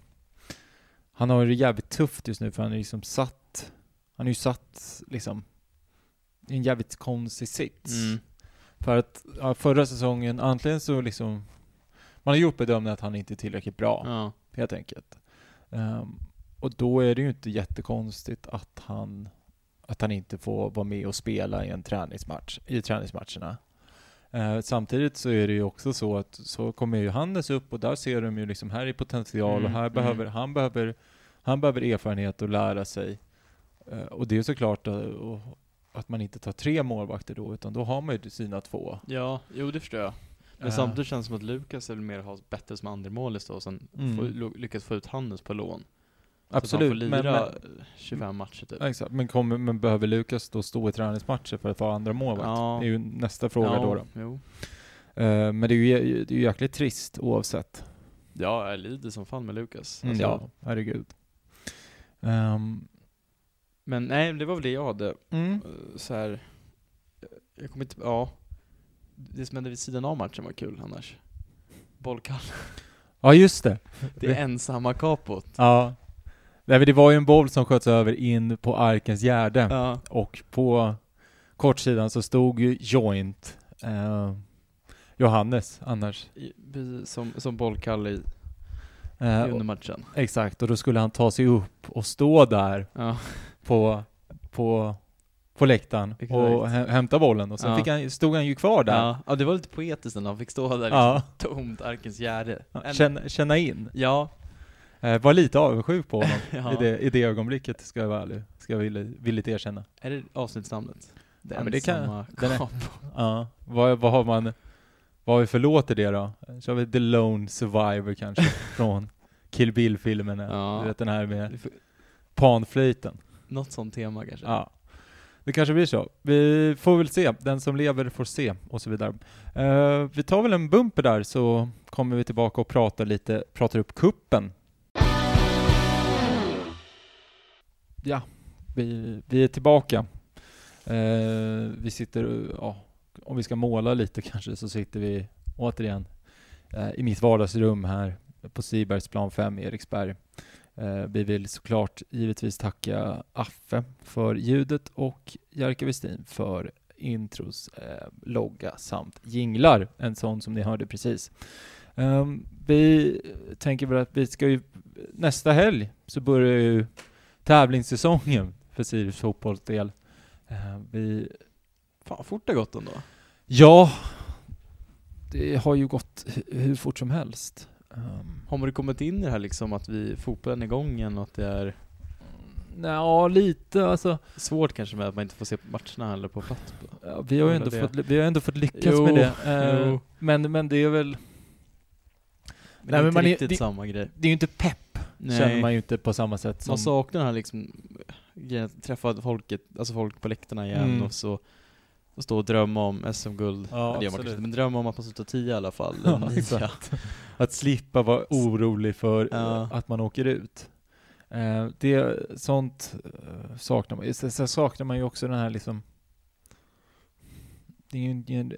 Han har det jävligt tufft just nu för han är liksom satt... Han är ju satt liksom i en jävligt konstig sits. Mm. För att ja, förra säsongen, antingen så liksom... Man har gjort bedömningen att han inte är tillräckligt bra Ja. helt enkelt. Ehm, och då är det ju inte jättekonstigt att han, att han inte får vara med och spela i en träningsmatch, i träningsmatcherna. Eh, samtidigt så är det ju också så att så kommer ju Hannes upp och där ser de ju liksom här är potential och Mm, här mm. behöver, han behöver, han behöver erfarenhet och lära sig. Eh, och det är såklart eh, och, att man inte tar tre målvakter då, utan då har man ju sina två. ja, jo det förstår jag. Men Eh, samtidigt känns det som att Lukas är mer har bättre som andremålis då, och sen Mm. lyckas få ut Hannes på lån. Absolut, Så att han får lira men, 25 matcher typ. Exakt, men, kommer, men behöver Lukas då stå i träningsmatcher för att vara andra målvakt? Ja. Det är ju nästa fråga ja, då. då. Eh, men det är ju det är ju jäkligt trist oavsett. Ja, jag lider som fan med Lukas. Mm, Alltså, ja, herregud. Ehm, Men nej, det var väl det jag hade. mm. Eh, Så här. jag kommer inte, ja. Det som hände vid sidan av matchen var kul annars. Bollkall. Ja, just det. (laughs) Det är ensamma kapot. Ja. Nej, men det var ju en boll som sköts över in på Arkens Gärde. Ja. Och på kortsidan så stod ju Joint, eh, Johannes annars. Som, som bollkalle i, Eh, under matchen. exakt, och då skulle han ta sig upp och stå där Ja. på, på, på läktaren Exakt. och hä- hämta bollen och sen Ja. fick han, stod han ju kvar där. Ja. ja, det var lite poetiskt när han fick stå där liksom, Ja. tomt, Arkens Gärde. Känna, känna in. Ja. Eh, var lite avundsjuk på honom (laughs) ja. i, det, i det ögonblicket, ska jag vara ärlig. Ska jag villigt erkänna. Är det avsnittsnamnet? Det Ja, men det kan- är-. (laughs) Ja, vad, vad har man, vad har vi för låt i det då? Så har vi The Lone Survivor kanske, (laughs) från Kill Bill-filmen. Ja. Du vet den här med panflöjten. Något sånt tema kanske. Ja. Det kanske blir så. Vi får väl se. Den som lever får se och så vidare. Eh, vi tar väl en bumper där så kommer vi tillbaka och pratar lite, pratar upp kuppen. Ja, vi, vi är tillbaka. Eh, vi sitter, ja, om vi ska måla lite kanske så sitter vi återigen eh, i mitt vardagsrum här på Sibergsplan 5 i Eriksberg. Eh, vi vill såklart givetvis tacka Affe för ljudet och Jerka Westin för intros, eh, logga samt jinglar, en sån som ni hörde precis. Eh, vi tänker väl att vi ska ju nästa helg så börjar ju tävlingssäsongen för Sirius fotbolls del. Eh, vi... Fan fort det gått ändå. Ja, det har ju gått hur fort som helst. Um, har du kommit in i det här liksom att vi, fotbollen är igång igen och att det är Ja, lite alltså. Svårt kanske med att man inte får se matcherna heller på plats. Ja, vi har ju ändå fått, vi har ändå fått lyckas jo, med det. Uh, men, men det är väl... Men Nej, men man riktigt är, samma grej. Det är ju inte pepp, Nej. känner man ju inte på samma sätt som... Man saknar den här liksom, träffa folket, alltså folk på läktarna igen mm. och så och stå och drömma om SM-guld. Ja, man men drömma om att man slutar tio i alla fall. (laughs) Ja, (laughs) att slippa vara orolig för ja. att man åker ut. Eh, det, sånt eh, saknar man. Sen saknar man ju också den här liksom, det är ju ingen,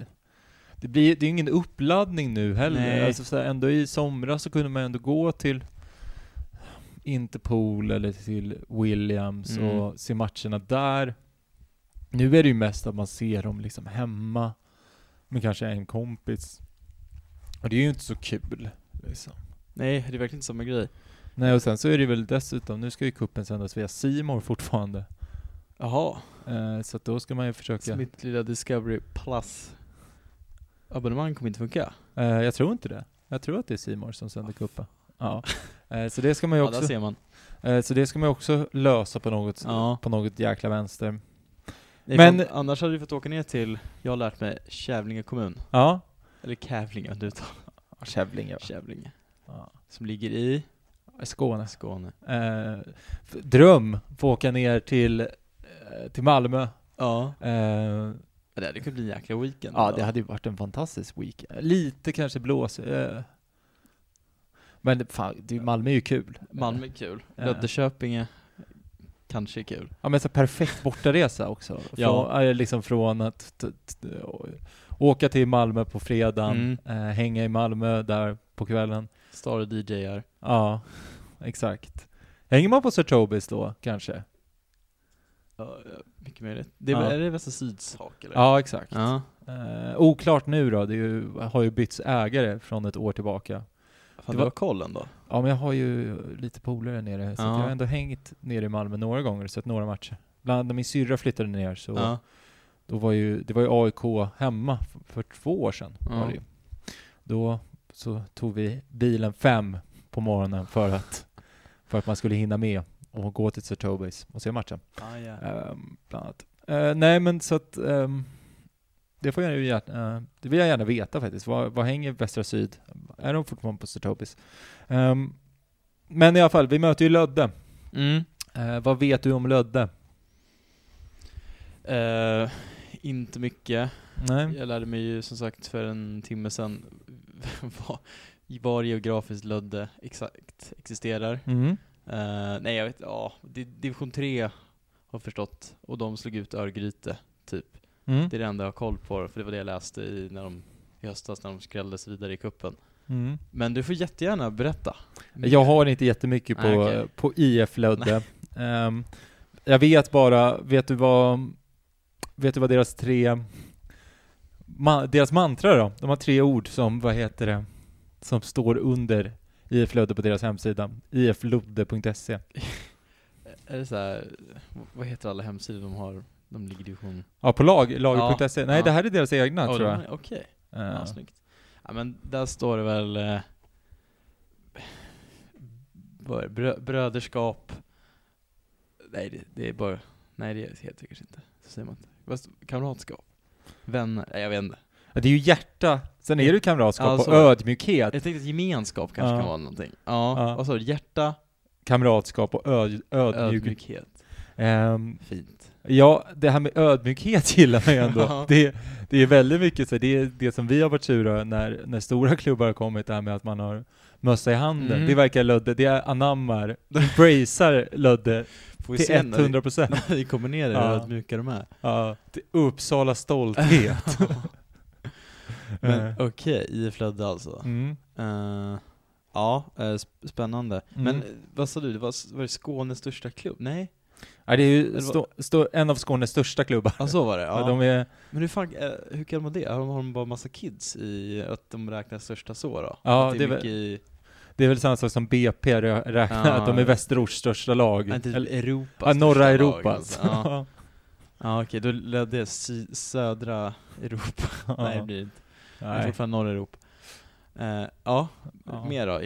det blir, det är ingen uppladdning nu heller. Nej. Alltså så här, ändå i somras så kunde man ändå gå till Interpol eller till Williams mm. och se matcherna där. Nu är det ju mest att man ser dem liksom hemma med kanske en kompis. Och det är ju inte så kul liksom. Nej, det är verkligen inte samma grej. Nej, och sen så är det väl dessutom, nu ska ju kuppen sändas via Simor fortfarande. Jaha. Eh, så att då ska man ju försöka... Så mitt lilla Discovery Plus abonnemang kommer inte funka? Eh, jag tror inte det. Jag tror att det är Simor som sänder kuppen. Ja. (laughs) Eh, så det ska man ju också... Ja, ser man. Eh, så det ska man ju också lösa på något, ja. på något jäkla vänster. Nej, Men annars hade du fått åka ner till, jag har lärt mig, Kävlinge kommun. Ja. Eller Kävlinge, du tar. Ja, Kävlinge va? Kävlinge. Ja. Som ligger i? Skåne. Skåne. Eh, dröm, få åka ner till, eh, till Malmö. Ja. Eh, det hade kunnat bli en jäkla weekend. Ja, då. det hade ju varit en fantastisk weekend. Lite kanske blås. Eh. Men fan, det, Malmö är ju kul. Malmö är kul. Löddeköping är kanske kul. Ja men så perfekt bortaresa också. Från, ja. Liksom från att åka till Malmö på fredagen, mm. eh, hänga i Malmö där på kvällen. Star och DJar. Ja, exakt. Hänger man på Sir då, kanske? Ja, mycket möjligt. Det är, ja. är det Västra Syds hak eller? Ja, exakt. Ja. Eh, oklart nu då, det ju, har ju bytts ägare från ett år tillbaka. Fan, du har koll ändå? Ja, men jag har ju lite polare nere, så ja. jag har ändå hängt nere i Malmö några gånger och sett några matcher. Bland annat när min syrra flyttade ner så ja. då var ju, det var ju AIK hemma för, för två år sedan. Ja. Var det ju. Då så tog vi bilen fem på morgonen för att, för att man skulle hinna med och gå till Sir Tobis och se matchen. Ah, yeah. um, bland annat. Uh, nej men så att um, det, får jag ju gärna, uh, det vill jag gärna veta faktiskt. Vad, vad hänger Västra Syd? Är de fortfarande på Sir Tobis? Um, men i alla fall, vi möter ju Lödde. Mm. Uh, vad vet du om Lödde? inte mycket. Nej. Jag lärde mig ju som sagt för en timme sedan (laughs) var, var geografiskt Lödde exakt existerar. Mm. Uh, nej jag vet, ja, division 3 har förstått, och de slog ut Örgryte, typ. Mm. Det är det enda jag har koll på, för det var det jag läste i, när de, i höstas när de skrälldes vidare i kuppen. Mm. Men du får jättegärna berätta. Jag har inte jättemycket på, ah, okay. på IF Lödde. Um, (laughs) jag vet bara, vet du vad, vet du vad deras tre ma deras mantra då, de har tre ord som, vad heter det, som står under IF Ludde på deras hemsida, ifludde.se. (laughs) Är det så här, vad heter alla hemsidor de har? De ligger i division... Ja, på lag, lager.se. Ja, Nej, ja. det här är deras egna oh, tror jag. Okej. Okay. Uh. Ja, snyggt. Ja, men där står det väl eh, brö bröderskap. Nej, det, det, är bara, nej det heter det kanske inte. Så säger man inte. Kamratskap. Vänner, nej jag vet inte. Det är ju hjärta, sen är det ju kamratskap alltså, och ödmjukhet. Jag tänkte att gemenskap kanske ja. kan vara någonting. Ja, ja. vad sa du? Hjärta? Kamratskap och öd, ödmjukhet. ödmjukhet. Um, Fint. Ja, det här med ödmjukhet (laughs) gillar man ju ändå. det, det är väldigt mycket så, det är det som vi har varit sura när, när stora klubbar har kommit, det här med att man har mössa i handen. Mm. Det verkar Ludde, det anammar, (laughs) embracear Ludde till 100 procent. (laughs) När vi kommer ner ja. hur ödmjuka de är. Ja, till Uppsala stolthet. Men eh. okej, okay, IF Ludde alltså. Mm. Uh, ja, uh, spännande. Mm. Men vad sa du, det var, var det Skånes största klubb? Nej? Ja, det är ju stå, stå, en av Skånes största klubbar. Ja, så var det? (laughs) Ja. de är... Men hur, fan, hur kan man det? Har de bara massa kids i att de räknas största så då? Ja, det är, i... Det är väl samma sak som BP räknar, Ja. att de är Västerås största lag. Inte Eller- Europa. ja, norra Europa. lag, alltså. Ja, (laughs) ja okej, då ledde sy- södra Europa. (laughs) Nej, det blir inte. Det är Nej. fortfarande norra Europa. Eh, ja, Ja. mer då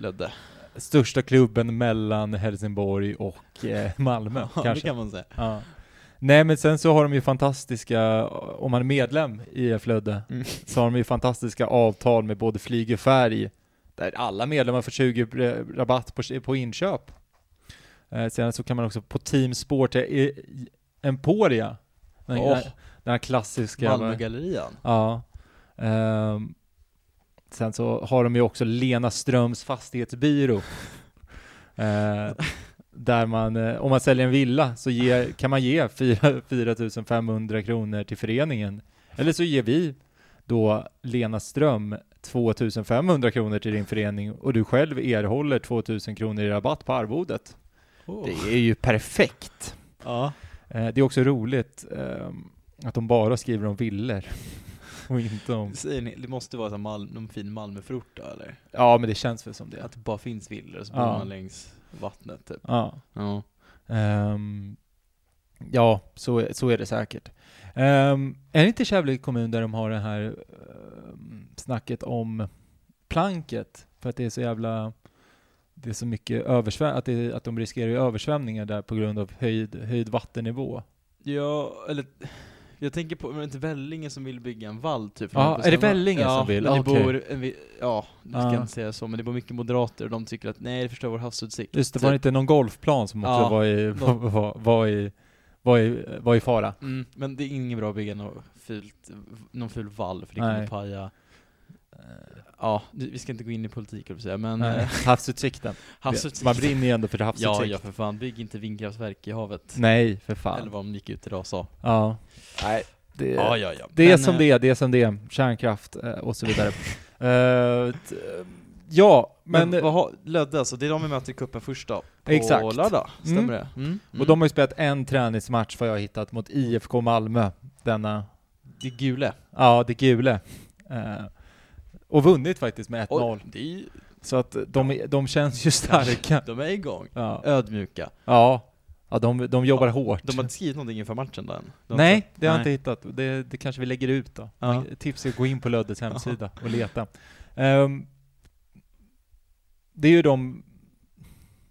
ledde. Största klubben mellan Helsingborg och eh, (laughs) Malmö, Ja, det kanske. kan man säga. Ja. Nej men sen så har de ju fantastiska, om man är medlem i IF Lödde, Mm. så har de ju fantastiska avtal med både flyg och färg, där alla medlemmar får 20 r- rabatt på, på inköp. Eh, sen så kan man också på Team Sport eh, Emporia, den, Åh. den här klassiska... Malmögallerian. Ja. Ehm, sen så har de ju också Lena Ströms fastighetsbyrå. (laughs) Eh, där man, eh, om man säljer en villa så ger, kan man ge 4 4 500 kronor till föreningen. Eller så ger vi då Lena Ström 2 500 kronor till din förening och du själv erhåller 2 000 kronor i rabatt på arvodet. Det är ju perfekt. Ja. Eh, det är också roligt ehm, att de bara skriver om villor och inte om... Säger ni, det måste vara så Mal- någon fin Malmöförort då eller? Ja, men det känns väl som det. Att det bara finns villor och så Ja. bor man längs vattnet typ. Ja. Ja. Ehm, ja, så, så är det säkert. Um, är det inte Kävlinge kommun där de har det här um, snacket om planket? För att det är så jävla... Det är så mycket översväm... Att, det, att de riskerar översvämningar där på grund av höjd, höjd vattennivå. Ja, eller jag tänker på, men inte Vellinge som vill bygga en vall typ? Ja, är det Vellinge ja, som vill? det Okej. bor, vi- ja, det ska Ja. jag inte säga så, men det bor mycket moderater och de tycker att nej, det förstör vår havsutsikt. Just det, var det inte någon golfplan som också Ja, var, i, (laughs) var, var, i, var, i, var i fara? Mm, men det är inget bra att bygga något fult, någon ful vall, för det kommer paja Ja, vi ska inte gå in i politik, jag säga, men Nej, eh, havsutsikten. (laughs) havsutsikt Man brinner ju ändå för havsutsikt. Ja, ja för fan, bygg inte vindkraftverk i havet. Nej, för fan. Eller vad de gick ut idag och sa. Ja. Nej, det, Ja, ja, ja. det är Men, som eh, det är, det är som det är. Kärnkraft eh, och så vidare. (laughs) Eh, t- ja, men... Men, vad har, Lödde alltså, det är de vi möter i cupen först då? På Exakt. lördag, stämmer Mm. det? Mm. och de har ju spelat en träningsmatch vad jag har hittat mot IFK Malmö. Denna, Det är gule. ja, det gule. Eh, och vunnit faktiskt med 1-0. Oj, det Så att de, de känns ju starka. (laughs) de är igång. Ja, Ödmjuka. ja. ja de, de jobbar Ja, hårt. De har inte skrivit någonting inför matchen än? De Nej, inte- det har jag inte hittat. Det, det kanske vi lägger ut då. Ja. Tips är att gå in på Löddes (laughs) hemsida och leta. Ehm, det är ju de...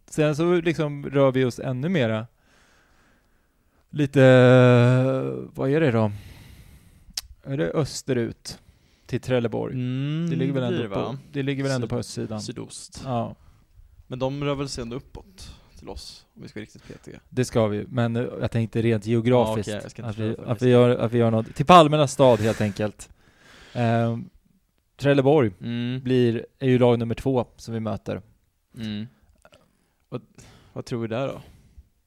Sen så liksom rör vi oss ännu mera lite... Vad är det då? Är det österut? Till Trelleborg? Mm, det ligger väl ändå, det, på, det ligger väl ändå på Syd- östsidan? Sydost. Ja, Men de rör väl sig ändå uppåt till oss, om vi ska vara riktigt petiga. det ska vi. Men eh, jag tänkte rent geografiskt. Ja, inte att, vi, att, vi gör, att vi gör något. Till Palmernas stad helt enkelt. Ehm, Trelleborg. Mm. blir, är ju lag nummer två som vi möter. Mm. Vad, vad tror vi där då?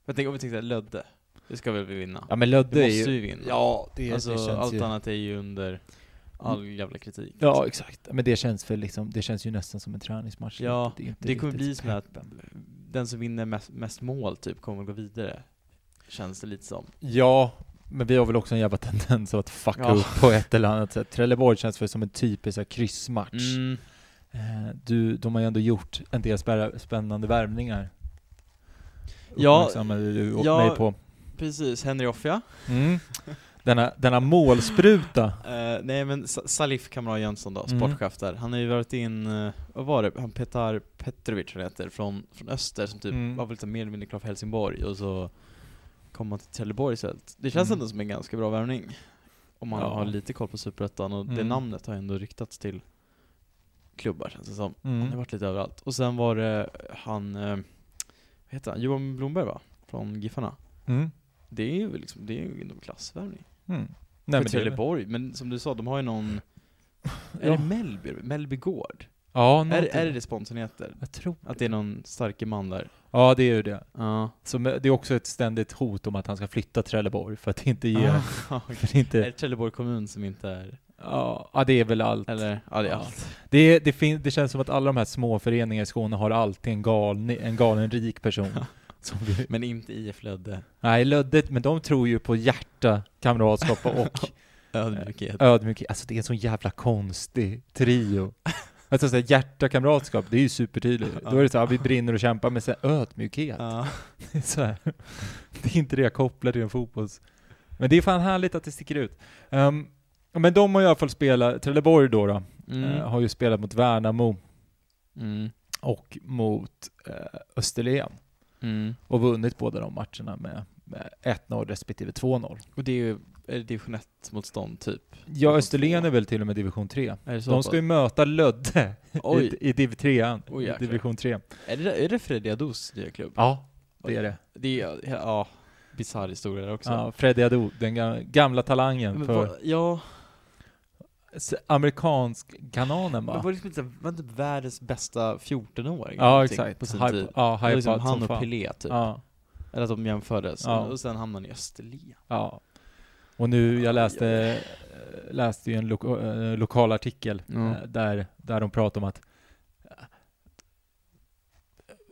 Jag tänker, om vi tänker såhär, Lödde. Det ska väl vi vinna? Ja men Lödde det är måste ju... vi vinna. Ja, det, alltså, det känns allt ju... annat är ju under all jävla kritik. Ja, liksom. exakt. Men det känns för liksom, det känns ju nästan som en träningsmatch. Ja, inte det kommer bli som att den som vinner mest, mest mål typ kommer att gå vidare. Känns det lite som. Ja, men vi har väl också en jävla tendens att fucka Ja. upp på ett eller annat sätt. Trelleborg känns väl som en typisk kryssmatch. Mm. Eh, du, de har ju ändå gjort en del spä- spännande värvningar. Ja, Uppmärksammade du ja. mig på. Precis, Henry Offia. Mm. (laughs) Denna, denna målspruta. Eh, nej men Sa- Salif Kamara Jönsson då, Mm. sportchef där. Han har ju varit in, eh, vad var det, han Petar Petrovic han heter, från, från Öster som typ Mm. var lite mer eller mindre klar för Helsingborg och så kom han till Trelleborg istället. Det känns Mm. ändå som en ganska bra värvning. Om man Ja. har lite koll på Superettan och det Mm. namnet har ändå ryktats till klubbar känns det som. Mm. Han har varit lite överallt. Och sen var det han, eh, vad heter han, Johan Blomberg va? Från Giffarna. Mm. Det är ju liksom, det är ju ändå klassvärvning. Mm. Nej, det, Trelleborg, men som du sa, de har ju någon... (laughs) Är Ja. det Mellby? Mellby Gård? ja, Är, är det det sponsorn heter? Jag tror Att det är någon starke man där? Ja, det är ju det. Ja. Så det är också ett ständigt hot om att han ska flytta Trelleborg för att inte ge... Ah, (laughs) (laughs) För att Är det inte, Trelleborg kommun som inte är... ja, ja, det är väl allt. Eller? Ja, det är allt. Det, är, det, det känns som att alla de här små föreningarna i Skåne har alltid en galen, en galen rik person. (laughs) vi, Men inte IF Lödde. nej, Löddet, men de tror ju på hjärta, kamratskap och (laughs) Ödmjukhet. ödmjukhet. Alltså det är en sån jävla konstig trio. (laughs) Alltså såhär, hjärta, kamratskap, det är ju supertydligt. Då är det såhär, vi brinner och kämpar med såhär ödmjukhet. Ja. Det är, så här. det är inte det jag kopplar till en fotbolls... Men det är fan härligt att det sticker ut. Um, men de har i alla fall spelat, Trelleborg då, då Mm. eh, har ju spelat mot Värnamo Mm. och mot uh, Österlen Mm. och vunnit båda de matcherna med, med 1-0 respektive 2-0. Och det är ju är det division 1-motstånd typ? Ja, Österlen är väl till och med division 3. Är det så De ska ju möta Lödde Oj. i, i div 3 Oj, i division 3. Är det, är det Freddy Ados nya klubb? Ja, det är det. Det är, ja, bisarr historia där också. Ja, Freddy Ado, den ga- gamla talangen Men för vad- ja, amerikansk-kanonen men va? var det liksom inte var typ världens bästa 14-åring? Ja, exakt. På sin Hype- tid. Ja, var liksom han och. Pelé typ. Ja, Eller att de jämfördes. Ja. Och sen hamnade han i Österlen. ja. Och nu, jag läste, eh, läste ju en lo eh, lokal artikel eh, där, där de pratar om att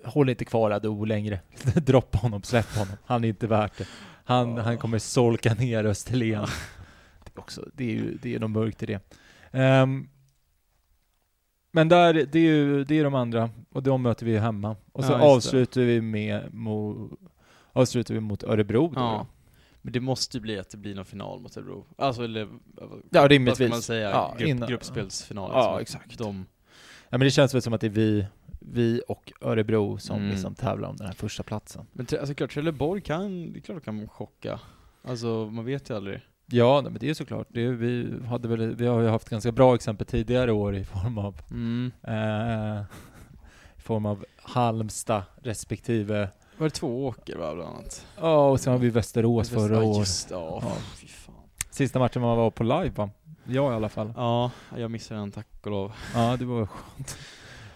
Håll inte kvar Ado längre. (laughs) Droppa honom, släpp honom. Han är inte värt det. Han, Ja. han kommer solka ner Österlen. (laughs) Ja. Det, är också, det är ju det är något mörkt i det. Ehm, men där, det är ju det är de andra, och de möter vi hemma. Och så Ja, just det. avslutar vi med mo, avslutar vi mot Örebro då. Ja. Men det måste ju bli att det blir någon final mot Örebro. Alltså eller... Ja, Vad ska rimligtvis. man säga? Ja, Grupp, innan- gruppspelsfinal. Ja, liksom. exakt. De, Ja men det känns väl som att det är vi, vi och Örebro som Mm. liksom tävlar om den här första platsen. men alltså klart, Trelleborg kan, det är klart de kan chocka. Alltså man vet ju aldrig. Ja, men det är såklart. Det vi, hade väl, vi har ju haft ganska bra exempel tidigare år i form av Mm. eh, i form av Halmstad respektive Var det två åker va, bland annat? Ja, och sen har vi Västerås förra Ja, året. just ja. Ja. Fy fan. Sista matchen man var på live va? Jag i alla fall. Ja, jag missade den tack och lov. Ja, det var skönt.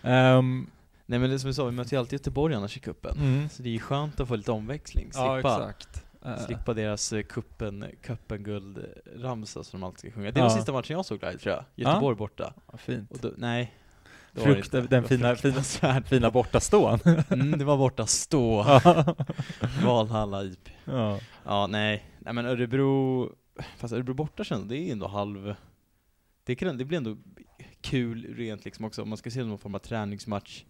Ehm, Nej men det som vi sa, vi möter ju alltid Göteborg annars i cupen. mm. Så det är ju skönt att få lite omväxling. Ja, Slippa, exakt. Eh, slippa deras eh, kuppen, kuppen guld ramsa som de alltid ska sjunga. Det var Ja. sista matchen jag såg live tror jag. Göteborg borta. ja, fint. Och då, nej. det Frukt, den Det fina, (laughs) fina, fina bortastån. Mm, det var borta stå. (laughs) ja. Valhalla IP. ja. Ja, nej. Nej men Örebro, fast Örebro borta känns det är ändå halv... Det, kan, det blir ändå kul rent liksom också, om man ska se någon form av träningsmatch.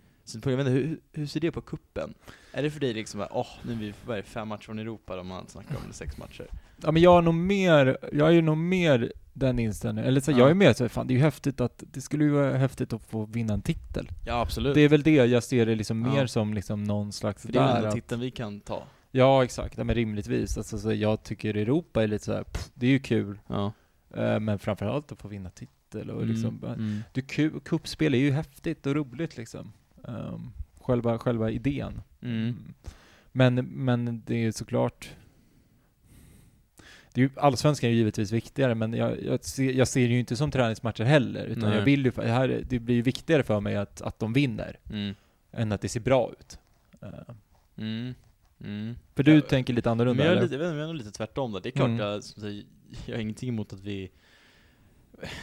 Jag vet inte, hur, hur ser det på kuppen? Är det för dig liksom, åh, nu är vi vad är det, fem matcher från Europa, de man snackar om, eller sex matcher? Ja men jag är nog mer, jag är ju nog mer den inställningen, eller så Ja. jag är mer så fan det är ju häftigt att, det skulle ju vara häftigt att få vinna en titel. Ja absolut. Det är väl det jag ser det liksom Ja. mer som liksom någon slags för det är ändå att, titeln vi kan ta. Ja exakt, ja, men rimligtvis. Alltså, så jag tycker Europa är lite så här, pff, det är ju kul, Ja. eh, men framförallt att få vinna titel och liksom, mm, mm. du, ku- kuppspel är ju häftigt och roligt liksom. Um, själva, själva idén. Mm. Men, men det är ju såklart det är ju, allsvenskan är ju givetvis viktigare, men jag, jag, ser, jag ser det ju inte som träningsmatcher heller, utan Nej. jag vill ju, det, här, det blir ju viktigare för mig att, att de vinner, Mm. än att det ser bra ut. Eh, Mm. Mm. för du Ja, tänker lite Men annorlunda, jag är, lite, jag, jag är nog lite tvärtom där. Det är klart, Mm. jag, säger, jag har ingenting emot att vi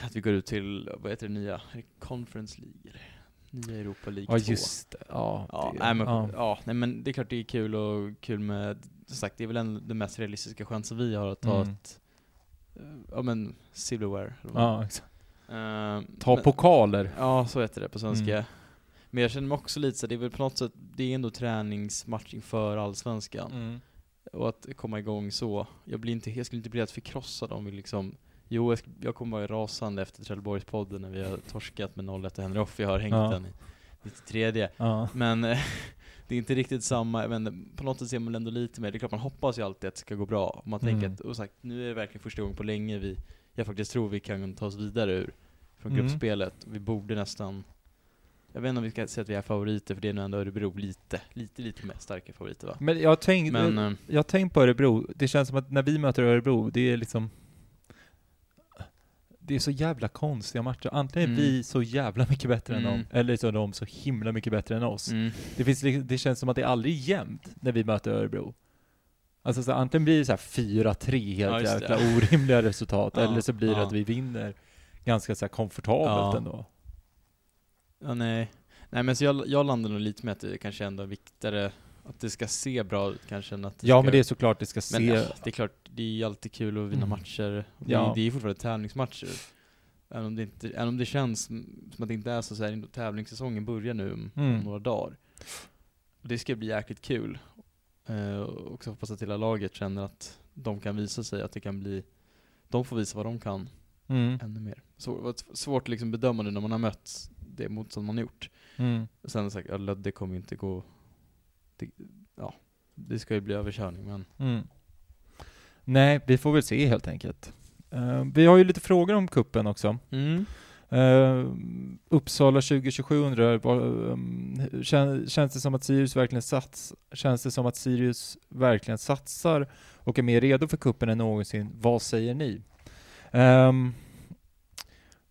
att vi går ut till, vad heter det nya? Conference League? Nya Europa League Ja 2. just det. Ja, Ja, det, nej, men, ja. ja. nej men det är klart det är kul och kul med, som sagt det är väl en, den mest realistiska chansen vi har att ta Mm. ett, eh, ja men silverware. ja exakt. Eh, Ta men- pokaler. Ja, så heter det på svenska. Mm. Men jag känner mig också lite så det är väl på något sätt, det är ändå träningsmatch inför allsvenskan. Mm. Och att komma igång så. Jag, blir inte, jag skulle inte bli helt förkrossad om vi liksom Jo, jag, jag kommer vara rasande efter Trelleborgspodden när vi har torskat med 0-1 och Henry Off. Jag har hängt Ja. den i 93 Ja. Men eh, (laughs) det är inte riktigt samma, men på något sätt ser man ändå lite mer. Det är klart man hoppas ju alltid att det ska gå bra. Man tänker Mm. att, och sagt, nu är det verkligen första gången på länge vi, jag faktiskt tror vi kan ta oss vidare ur från Mm. gruppspelet. Vi borde nästan jag vet inte om vi ska säga att vi är favoriter, för det är nog ändå Örebro lite, lite, lite mer starka favoriter va? Men jag har tänkt, eh, jag har tänkt på Örebro, det känns som att när vi möter Örebro, det är liksom det är så jävla konstiga matcher. Antingen är Mm. vi så jävla mycket bättre än Mm. dem, eller så är de så himla mycket bättre än oss. mm, Det, finns, det känns som att det är aldrig jämnt när vi möter Örebro. Alltså så antingen blir det så här 4-3 helt Ja, jäkla det. orimliga resultat, Ja, eller så blir det ja. att vi vinner ganska så komfortabelt Ja. ändå. ja nej. Nej men så jag, jag landar nog lite med att det kanske ändå är viktigare att det ska se bra ut kanske än att det Ja ska, men det är såklart det ska se... Men ja, det är klart, det är alltid kul att vinna Mm. matcher. Det, Ja. det är fortfarande tävlingsmatcher. Även om det, inte, även om det känns som att det inte är så, så här, tävlingssäsongen börjar nu om, Mm. om några dagar. Och det ska bli jäkligt kul. Eh, och också hoppas att hela laget känner att de kan visa sig, att det kan bli, de får visa vad de kan Mm. ännu mer. Så, det svårt att liksom bedöma det när man har mött det motstånd man har gjort. Mm. Sen sagt, ja, Lödde kommer inte gå, det, ja, det ska ju bli överkörning men Mm. Nej, vi får väl se helt enkelt. Eh, vi har ju lite frågor om kuppen också. mm. Uh, Uppsala 2027 undrar, vad, um, kän, känns det som att Sirius verkligen sats, känns det som att Sirius verkligen satsar och är mer redo för kuppen än någonsin? Vad säger ni? Ehm,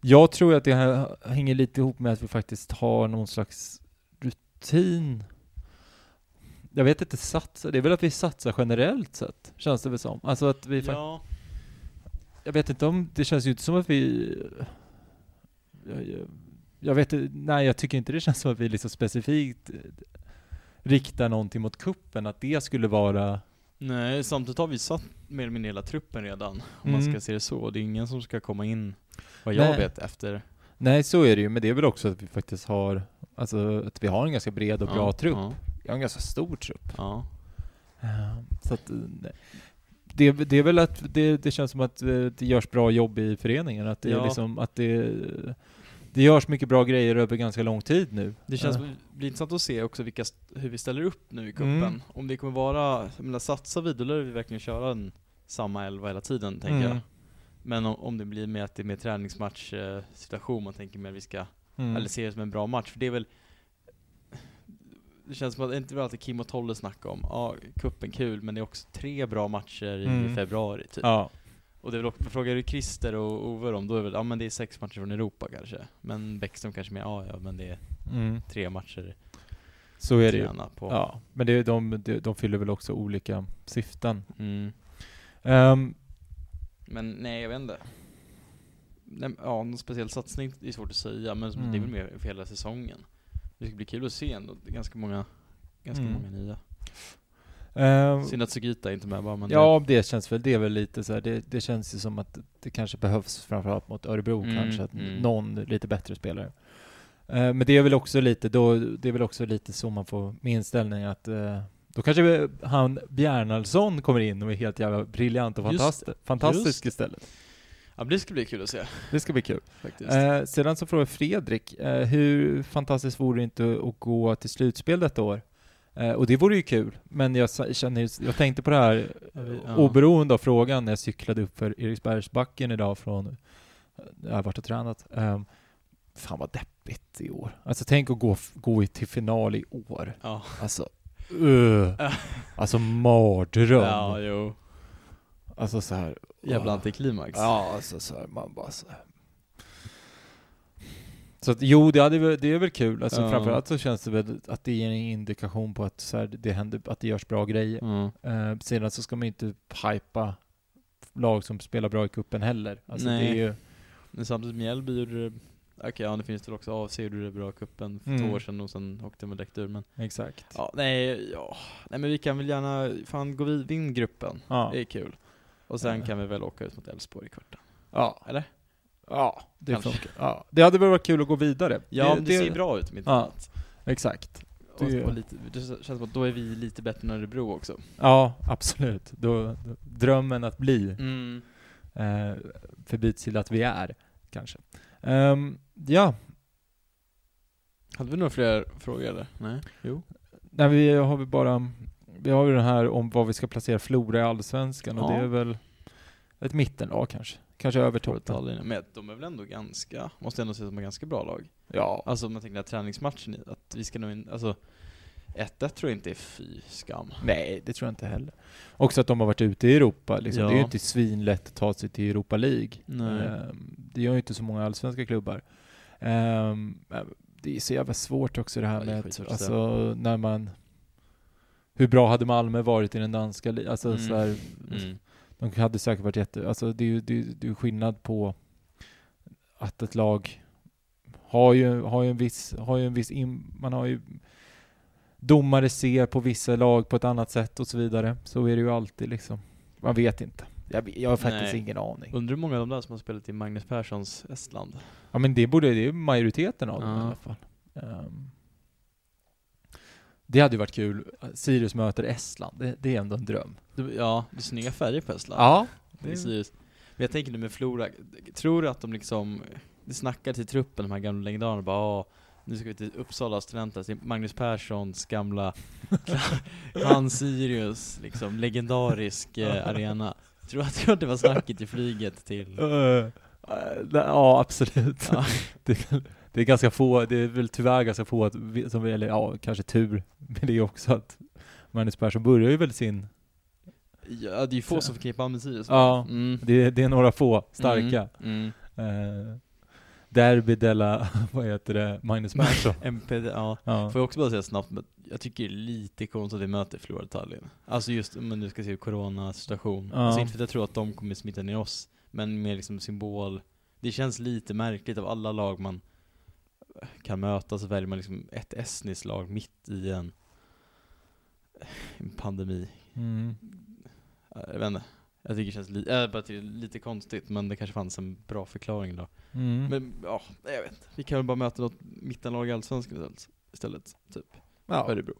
jag tror att det här hänger lite ihop med att vi faktiskt har någon slags rutin. Jag vet inte, satsa, det är väl att vi satsar generellt sett, känns det väl som. Alltså att vi Ja, jag vet inte om, det känns ju inte som att vi... Jag, jag, jag vet nej jag tycker inte det känns som att vi liksom specifikt riktar någonting mot kuppen att det skulle vara... nej samtidigt har vi satt mer eller mindre hela truppen redan, om man Mm. ska se det så. Det är ingen som ska komma in, vad jag Nej. vet, efter Nej så är det ju, men det är väl också att vi faktiskt har, alltså att vi har en ganska bred och bra ja, trupp. Ja, Vi har en ganska stor trupp. ja. Eh, Så att, eh, det, det är väl att det, det känns som att eh, det görs bra jobb i föreningen, att det är Ja. liksom, att det, det görs mycket bra grejer över ganska lång tid nu. Det känns, Eh, blir intressant att se också vilka, hur vi ställer upp nu i cupen. Mm. Om det kommer vara, jag menar satsar vi, då lär vi verkligen köra en samma elva hela tiden, tänker Mm. jag. Men om, om det blir med att det är mer träningsmatch eh, situation, man tänker mer att vi ska, mm. eller ser det som en bra match, för det är väl det känns som att det inte alltid Kim och Tolle snackar om, ja, kuppen kul, men det är också tre bra matcher i Mm. februari typ. Ja. Och det är väl också, frågar du Christer och Ove om, då är det väl, ja men det är sex matcher från Europa kanske. Men Bäckström kanske mer, ja ja men det är Mm. tre matcher Så är det ju. på. Ja, men det, de, de, de fyller väl också olika syften. Mm. Ehm, Men nej, jag vet inte. Nej, ja, någon speciell satsning är svårt att säga, men Mm. det är väl mer för hela säsongen. Det ska bli kul att se ändå, det är ganska många, ganska Mm. många nya. ehm, Synd att Sugita är inte med bara, men ja, det känns väl, det är väl lite så här, det, det känns ju som att det kanske behövs framförallt mot Örebro Mm, kanske, att mm. någon lite bättre spelare. Ehm, men det är väl också lite, då, det är väl också lite så man får med inställning att eh, då kanske han Bjarnalsson kommer in och är helt jävla briljant och fantastisk Just istället. Ja, det ska bli kul att se Det ska bli kul. faktiskt. Eh, sedan så frågar Fredrik, eh, hur fantastiskt vore det inte att gå till slutspel detta år? Eh, och det vore ju kul, men jag känner jag tänkte på det här Ja, vi- ja. oberoende av frågan när jag cyklade upp för Eriksbergsbacken idag från, jag har varit och tränat. Um, fan vad deppigt i år. Alltså tänk att gå, gå till final i år. ja. Alltså, uh, (laughs) alltså mardröm. ja, jo. Alltså så här. Jävla antiklimax. Ja, alltså så här, man bara så här. Så att, jo, det, hade, det är väl kul. Alltså Ja. framförallt så känns det väl att det ger en indikation på att så här, det händer, att det görs bra grejer. Mm. Eh, sedan så ska man ju inte hypa lag som spelar bra i kuppen heller. Alltså Nej. det är ju, Men samtidigt Mjällby gjorde det, okej ja det finns det väl också, AFC gjorde det bra i cupen för Mm. två år sedan och sen åkte de direkt ur men exakt. Ja, nej, ja. Nej men vi kan väl gärna, fan gå vid, vinn gruppen. Ja. Det är kul. Och sen Ja. kan vi väl åka ut mot Elfsborg i kvarten. Ja. Eller? Ja, det Kanske. funkar. Ja. Det hade väl varit kul att gå vidare. Ja, men det, ser bra ut mitt Ja. Exakt. Och Det- så lite, det känns som att då är vi lite bättre än Örebro också. Ja, absolut. Då, drömmen att bli Mm. eh, förbi till att vi är, kanske. Ehm, ja, Hade vi några fler frågor eller? Nej? Jo. Nej, vi har väl bara, vi har ju den här om vad vi ska placera Flora i Allsvenskan och Ja. det är väl ett mittenlag kanske. Kanske över toppen. Men de är väl ändå ganska, måste ändå säga som ett ganska bra lag. Ja. Alltså om man tänker att träningsmatchen, i- att vi ska nog in, alltså 1-1 tror jag inte är fy skam. Nej, det tror jag inte heller. Också att de har varit ute i Europa. Liksom. Ja. Det är ju inte svinlätt att ta sig till Europa League. Ehm, det gör ju inte så många allsvenska klubbar. Men det är så jävla svårt också det här Ja, det är med att, att alltså när man hur bra hade Malmö varit i den danska ligan? Alltså Mm. så här, Mm. De hade säkert varit jätte... Alltså det är ju det det är skillnad på att ett lag har ju, har ju en viss... Har ju en viss in, man har ju... Domare ser på vissa lag på ett annat sätt och så vidare. Så är det ju alltid liksom. Man vet inte. Jag, jag har faktiskt Nej. ingen aning. Undrar hur många av de där som har spelat i Magnus Perssons Estland? Ja men det borde, det är majoriteten av dem Ja. i alla fall. Ehm, det hade ju varit kul. Sirius möter Estland. Det, det är ändå en dröm. Ja, det är snygga färger på Estland. Ja. Det är Sirius. Men jag tänker nu med Flora, tror du att de liksom, det snackar till truppen, de här gamla legendarerna, bara "Åh, nu ska vi till Uppsala studenter, till Magnus Perssons gamla, (laughs) han Sirius, liksom, legendarisk eh, (laughs) arena. Tror du att- det var snacket i flyget till... Uh, ja, absolut. Ja. (laughs) det, det är ganska få, det är väl tyvärr ganska få att, som, eller ja, kanske tur med det också att Magnus Persson börjar ju väl sin, Ja, det är ju få som förknippar med Sirius. Ja. Mm. det, det är några få starka. Mm. Eh, Derby della, (laughs) vad heter det, Magnus Persson. (laughs) MPD, ja. ja. Får jag också bara säga snabbt, men jag tycker det är lite konstigt att vi möter Flora Tallinn. Alltså just om man nu ska se coronasituation. Ja. Alltså inte för att jag tror att de kommer smitta ner oss, men mer liksom symbol. Det känns lite märkligt av alla lag man kan möta så väljer man liksom ett estniskt lag mitt i en, en pandemi. Mm. Jag vet inte. Jag tycker det känns li- äh, bara det lite konstigt, men det kanske fanns en bra förklaring då. Mm. Men ja, jag vet inte. Vi kan väl bara möta något mittenlag i Allsvenskan istället, typ. ja. Örebro.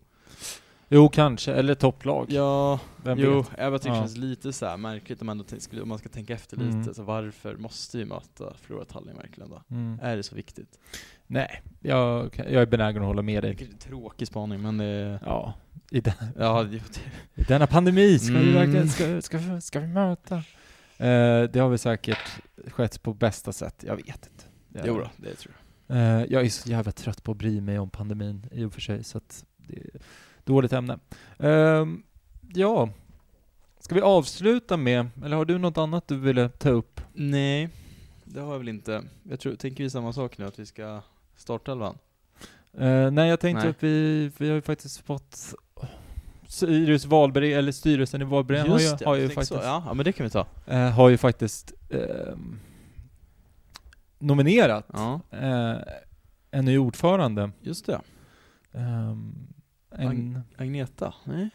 Jo, kanske, eller topplag. Ja, Vem jo, vet? jag bara tycker det Ja. känns lite så här märkligt om man, skulle, om man ska tänka efter Mm. lite. Så varför måste vi möta Flora Tallinn verkligen då? Mm. Är det så viktigt? Nej, jag, jag är benägen att hålla med Det är dig. en tråkig spaning men det... Ja, i, den, Ja, det, i denna pandemi ska vi Mm. verkligen, ska, ska, ska vi möta? Eh, det har väl säkert skett på bästa sätt, jag vet inte. Jag, jo då, det tror jag. Eh, jag är så jävla trött på att bry mig om pandemin i och för sig, så att det är dåligt ämne. Ehm, ja, ska vi avsluta med, eller har du något annat du ville ta upp? Nej, det har jag väl inte. Jag tror, tänker vi samma sak nu, att vi ska starta elvan? Eh, nej, jag tänkte Nej. att vi, vi har ju faktiskt fått Sirius valberg, eller styrelsen i valberedningen har ju, har ju faktiskt, så. Ja, men det kan vi ta. eh, har ju faktiskt ehm, nominerat Ja, eh, en ny ordförande. just det. Ehm, en, Agneta? Nej?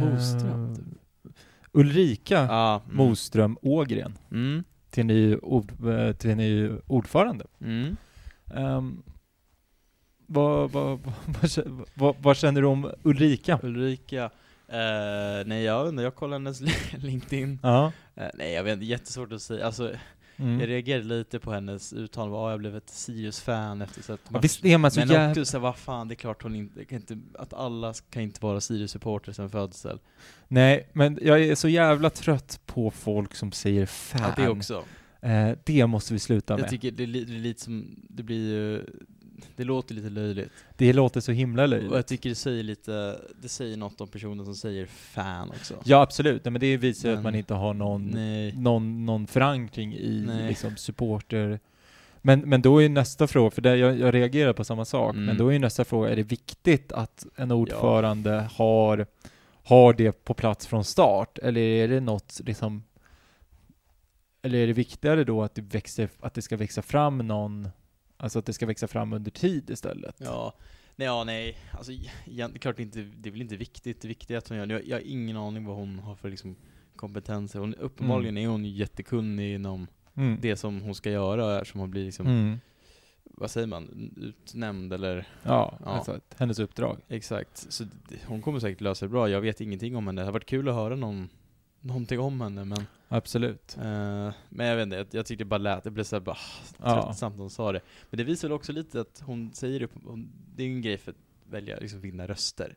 Moström, typ. Ulrika Ja. mm. Moström Ågren Mm. till ny, ord, till ny ordförande. Mm. Um, vad, vad, vad, vad, kä- vad, vad känner du om Ulrika? Ulrika, eh, nej jag inte, jag kollar hennes (laughs) LinkedIn. Ja. Eh, nej jag vet inte, jättesvårt att säga. Alltså, Mm. jag reagerade lite på hennes uttalande, ja jag blev ett Sirius-fan efter sett Ja, visst är man så Men jävla... också så, vad fan, det är klart hon inte, kan inte att alla kan inte vara Sirius-supporter sen födsel. Nej, men jag är så jävla trött på folk som säger fan. Ja, det också. Eh, det måste vi sluta Jag med. tycker det det är lite som, det blir det låter lite löjligt. Det låter så himla Och jag löjligt. tycker det säger lite, det säger något om personen som säger fan också. Ja, absolut. Nej, men det visar ju att man inte har någon, Nej. någon, någon förankring i Nej. liksom, supporter... Men, men då är ju nästa fråga, för det, jag, jag reagerar på samma sak, Mm. men då är ju nästa fråga, är det viktigt att en ordförande har, har det på plats från start? Eller är det något liksom... Eller är det viktigare då att det, växer, att det ska växa fram någon, alltså att det ska växa fram under tid istället? Ja, nej, ja, nej. Alltså, igen, klart inte, det är väl inte viktigt. Det viktiga är att hon gör det. Jag, jag har ingen aning vad hon har för liksom, kompetenser. Hon, uppenbarligen är hon jättekunnig inom Mm. det som hon ska göra, eftersom hon blir liksom, Mm. vad säger man, utnämnd eller Ja, Ja. att hennes uppdrag. exakt. Så hon kommer säkert lösa det bra. Jag vet ingenting om henne. Det har varit kul att höra någon, någonting om henne, men Absolut. Eh, men jag vet inte, jag, jag tyckte det bara lät, det blev såhär bara Ja. tröttsamt när hon sa det. Men det visar väl också lite att hon säger det, hon, det är ju en grej för att välja, liksom vinna röster.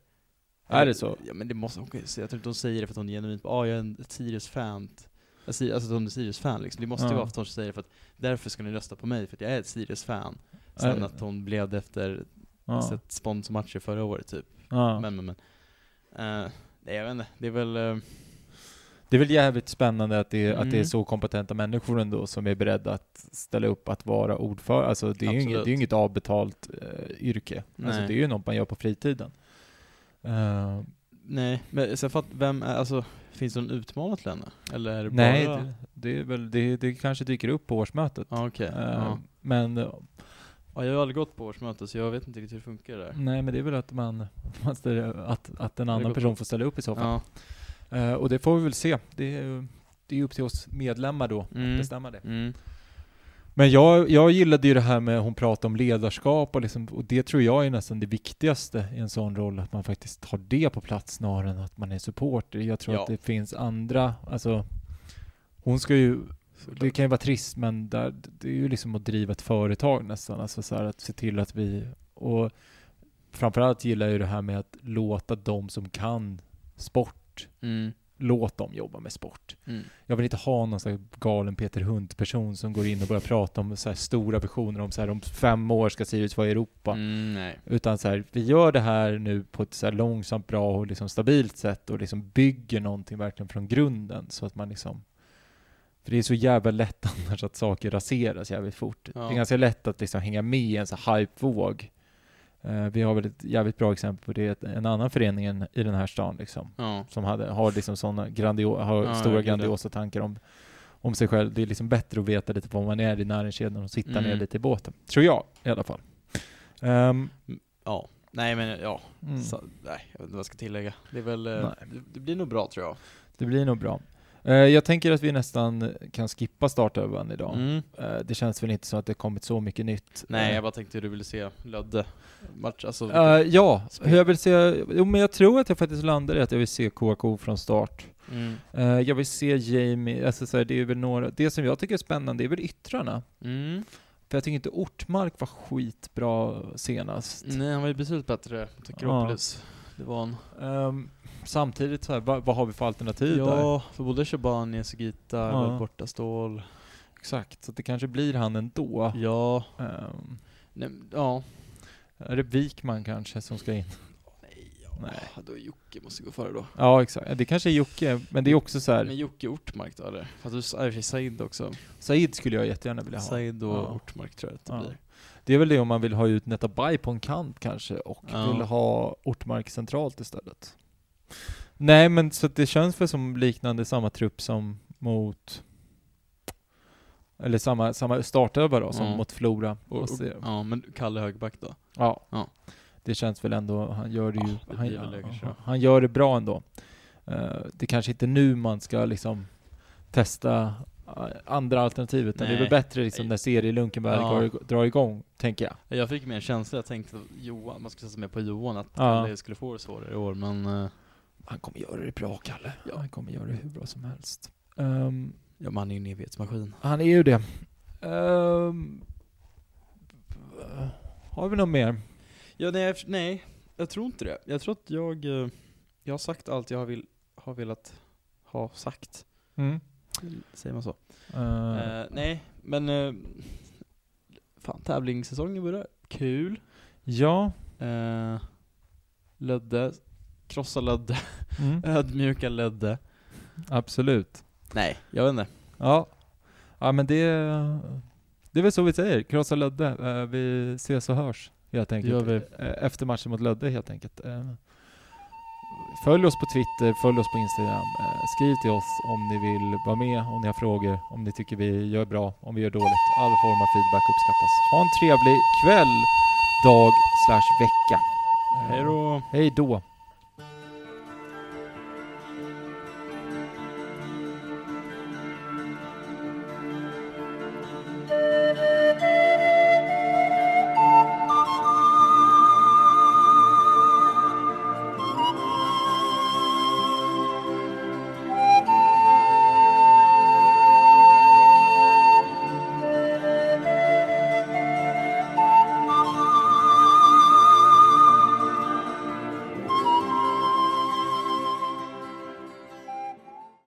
Är det så? Ja men det måste hon säga, jag tror inte hon säger det för att hon är genuint bara, ah, jag är en Sirius-fan. Alltså att hon är Sirius-fan liksom. Det måste ju Ja. vara för att hon säger det för att därför ska ni rösta på mig, för att jag är ett Sirius-fan. Sen att hon blev det efter Ja. sett sponsormatcher förra året typ. Ja. Men men men. Eh, nej jag vet inte, det är väl, eh, Det är väl jävligt spännande att det, att det är Mm. så kompetenta människor ändå som är beredda att ställa upp att vara ordförande. Alltså det är ju inget, det är inget avbetalt eh, yrke. Alltså Nej. det är ju något man gör på fritiden. Eh, nej. Men sen för att, vem är, alltså, finns det någon utmanare till henne? Eller är det nej, bara... det, det är väl, det, det kanske dyker upp på årsmötet. Ja okej. Eh, ja. Men, ja, jag har aldrig gått på årsmöte så jag vet inte riktigt hur det funkar där. nej men det är väl att man, (laughs) man ställer, att, att en annan på- person får ställa upp i så fall. Ja. Eh, och det får vi väl se. Det är, det är upp till oss medlemmar då Mm. att bestämma det. Mm. Men jag, jag gillade ju det här med, hon pratade om ledarskap och, liksom, och det tror jag är nästan det viktigaste i en sån roll, att man faktiskt har det på plats snarare än att man är supporter. Jag tror Ja. att det finns andra, alltså hon ska ju, det kan ju vara trist men där, det är ju liksom att driva ett företag nästan, alltså så att se till att vi, och framförallt gillar jag ju det här med att låta de som kan sport, Mm. låt dem jobba med sport. Mm. Jag vill inte ha någon här galen Peter Hunt-person som går in och börjar prata om så här stora visioner om så här om fem år ska Sirius vara i Europa. Mm. Utan så här, vi gör det här nu på ett så långsamt, bra och liksom stabilt sätt och liksom bygger någonting verkligen från grunden så att man liksom för det är så jävla lätt (laughs) annars att saker raseras jävligt fort. Ja. Det är ganska lätt att liksom hänga med i en så hypevåg. Eh, vi har väl ett jävligt bra exempel på det, en annan förening i den här stan liksom Ja. som hade, har liksom sådana grandio, har Ja, stora grandiosa tankar om, om sig själv. Det är liksom bättre att veta lite var man är i näringskedjan och sitta Mm. ner lite i båten. Tror jag i alla fall. Ehm, Ja. Nej men ja. mm, Så, nej, jag vet inte vad jag ska tillägga. Det väl, eh, det blir nog bra tror jag. det blir nog bra. Eh, jag tänker att vi nästan kan skippa startövan idag. Mm. Eh, det känns väl inte så att det kommit så mycket nytt. Nej, Eh, jag bara tänkte hur du ville se Lödde match, alltså. eh, ja, Spel. hur jag vill se, jo men jag tror att jag faktiskt landar i att jag vill se KK från start. mm. Eh, jag vill se Jamie, alltså så här, det är väl några, det som jag tycker är spännande är väl yttrarna. Mm. För jag tycker inte Ortmark var skitbra senast. Nej, han var ju betydligt bättre mot Akropolis. Det var han. Ehm, samtidigt så här, vad, vad har vi för alternativ där? Ja, för både Shabani, Sugita, Ja. ja. borta Ståhl. Exakt, så det kanske blir han ändå. Ja. Ehm, Nej, ja. är det Wikman kanske som ska in? Nej, ja. Nej. Då Jocke måste gå före då. Ja, exakt. Ja, Det kanske är Jocke, men det är också så här. Men Jocke Ortmark då eller? Fast du sig Said också. Said skulle jag jättegärna vilja ha. Said och Ja. Ortmark tror jag att det Ja. blir. Det är väl det om man vill ha ut Netabay på en kant kanske och Ja. vill ha Ortmark centralt istället. Nej, men så det känns väl som liknande samma trupp som mot eller samma, samma startöva då, som Ja. mot Flora. Och, och, ja, men Kalle högerback då? Ja. Ja. Det känns väl ändå, han gör det ju, Ja, han, då. han gör det bra ändå. Eh, det kanske inte nu man ska liksom testa eh, andra alternativ, utan det är väl bättre liksom när serielunken väl Ja. drar igång, tänker jag. Jag fick mer känsla, jag tänkte att Johan, man skulle sätta med på Johan, att Ja. Kalle skulle få det svårare i år, men eh, Han kommer göra det bra, Kalle. Ja. Han kommer göra det hur bra som helst. Ehm, ja, man är ju en evighetsmaskin. han är ju det. Ehm, har vi något mer? Ja, nej, jag- nej, jag tror inte det. Jag tror att jag, eh, jag har sagt allt jag har, vill, har velat ha sagt. Mm. Säger man så? Ehm, Eh, nej, men eh, fan, tävlingssäsongen börjar. Kul. ja. Uh, Lödde, krossa Lödde, Mm. (laughs) ödmjuka Lödde. Absolut. Nej, jag vet inte. Ja. Ja men det, det är väl så vi säger. Krossa Lödde. Eh, vi ses och hörs helt enkelt. Gör vi. Eh, Efter matchen mot Lödde helt enkelt. Eh, Följ oss på Twitter, följ oss på Instagram. Skriv till oss om ni vill vara med, om ni har frågor, om ni tycker vi gör bra, om vi gör dåligt. All form av feedback uppskattas. Ha en trevlig kväll, dag slash vecka. Hej då. Hej då.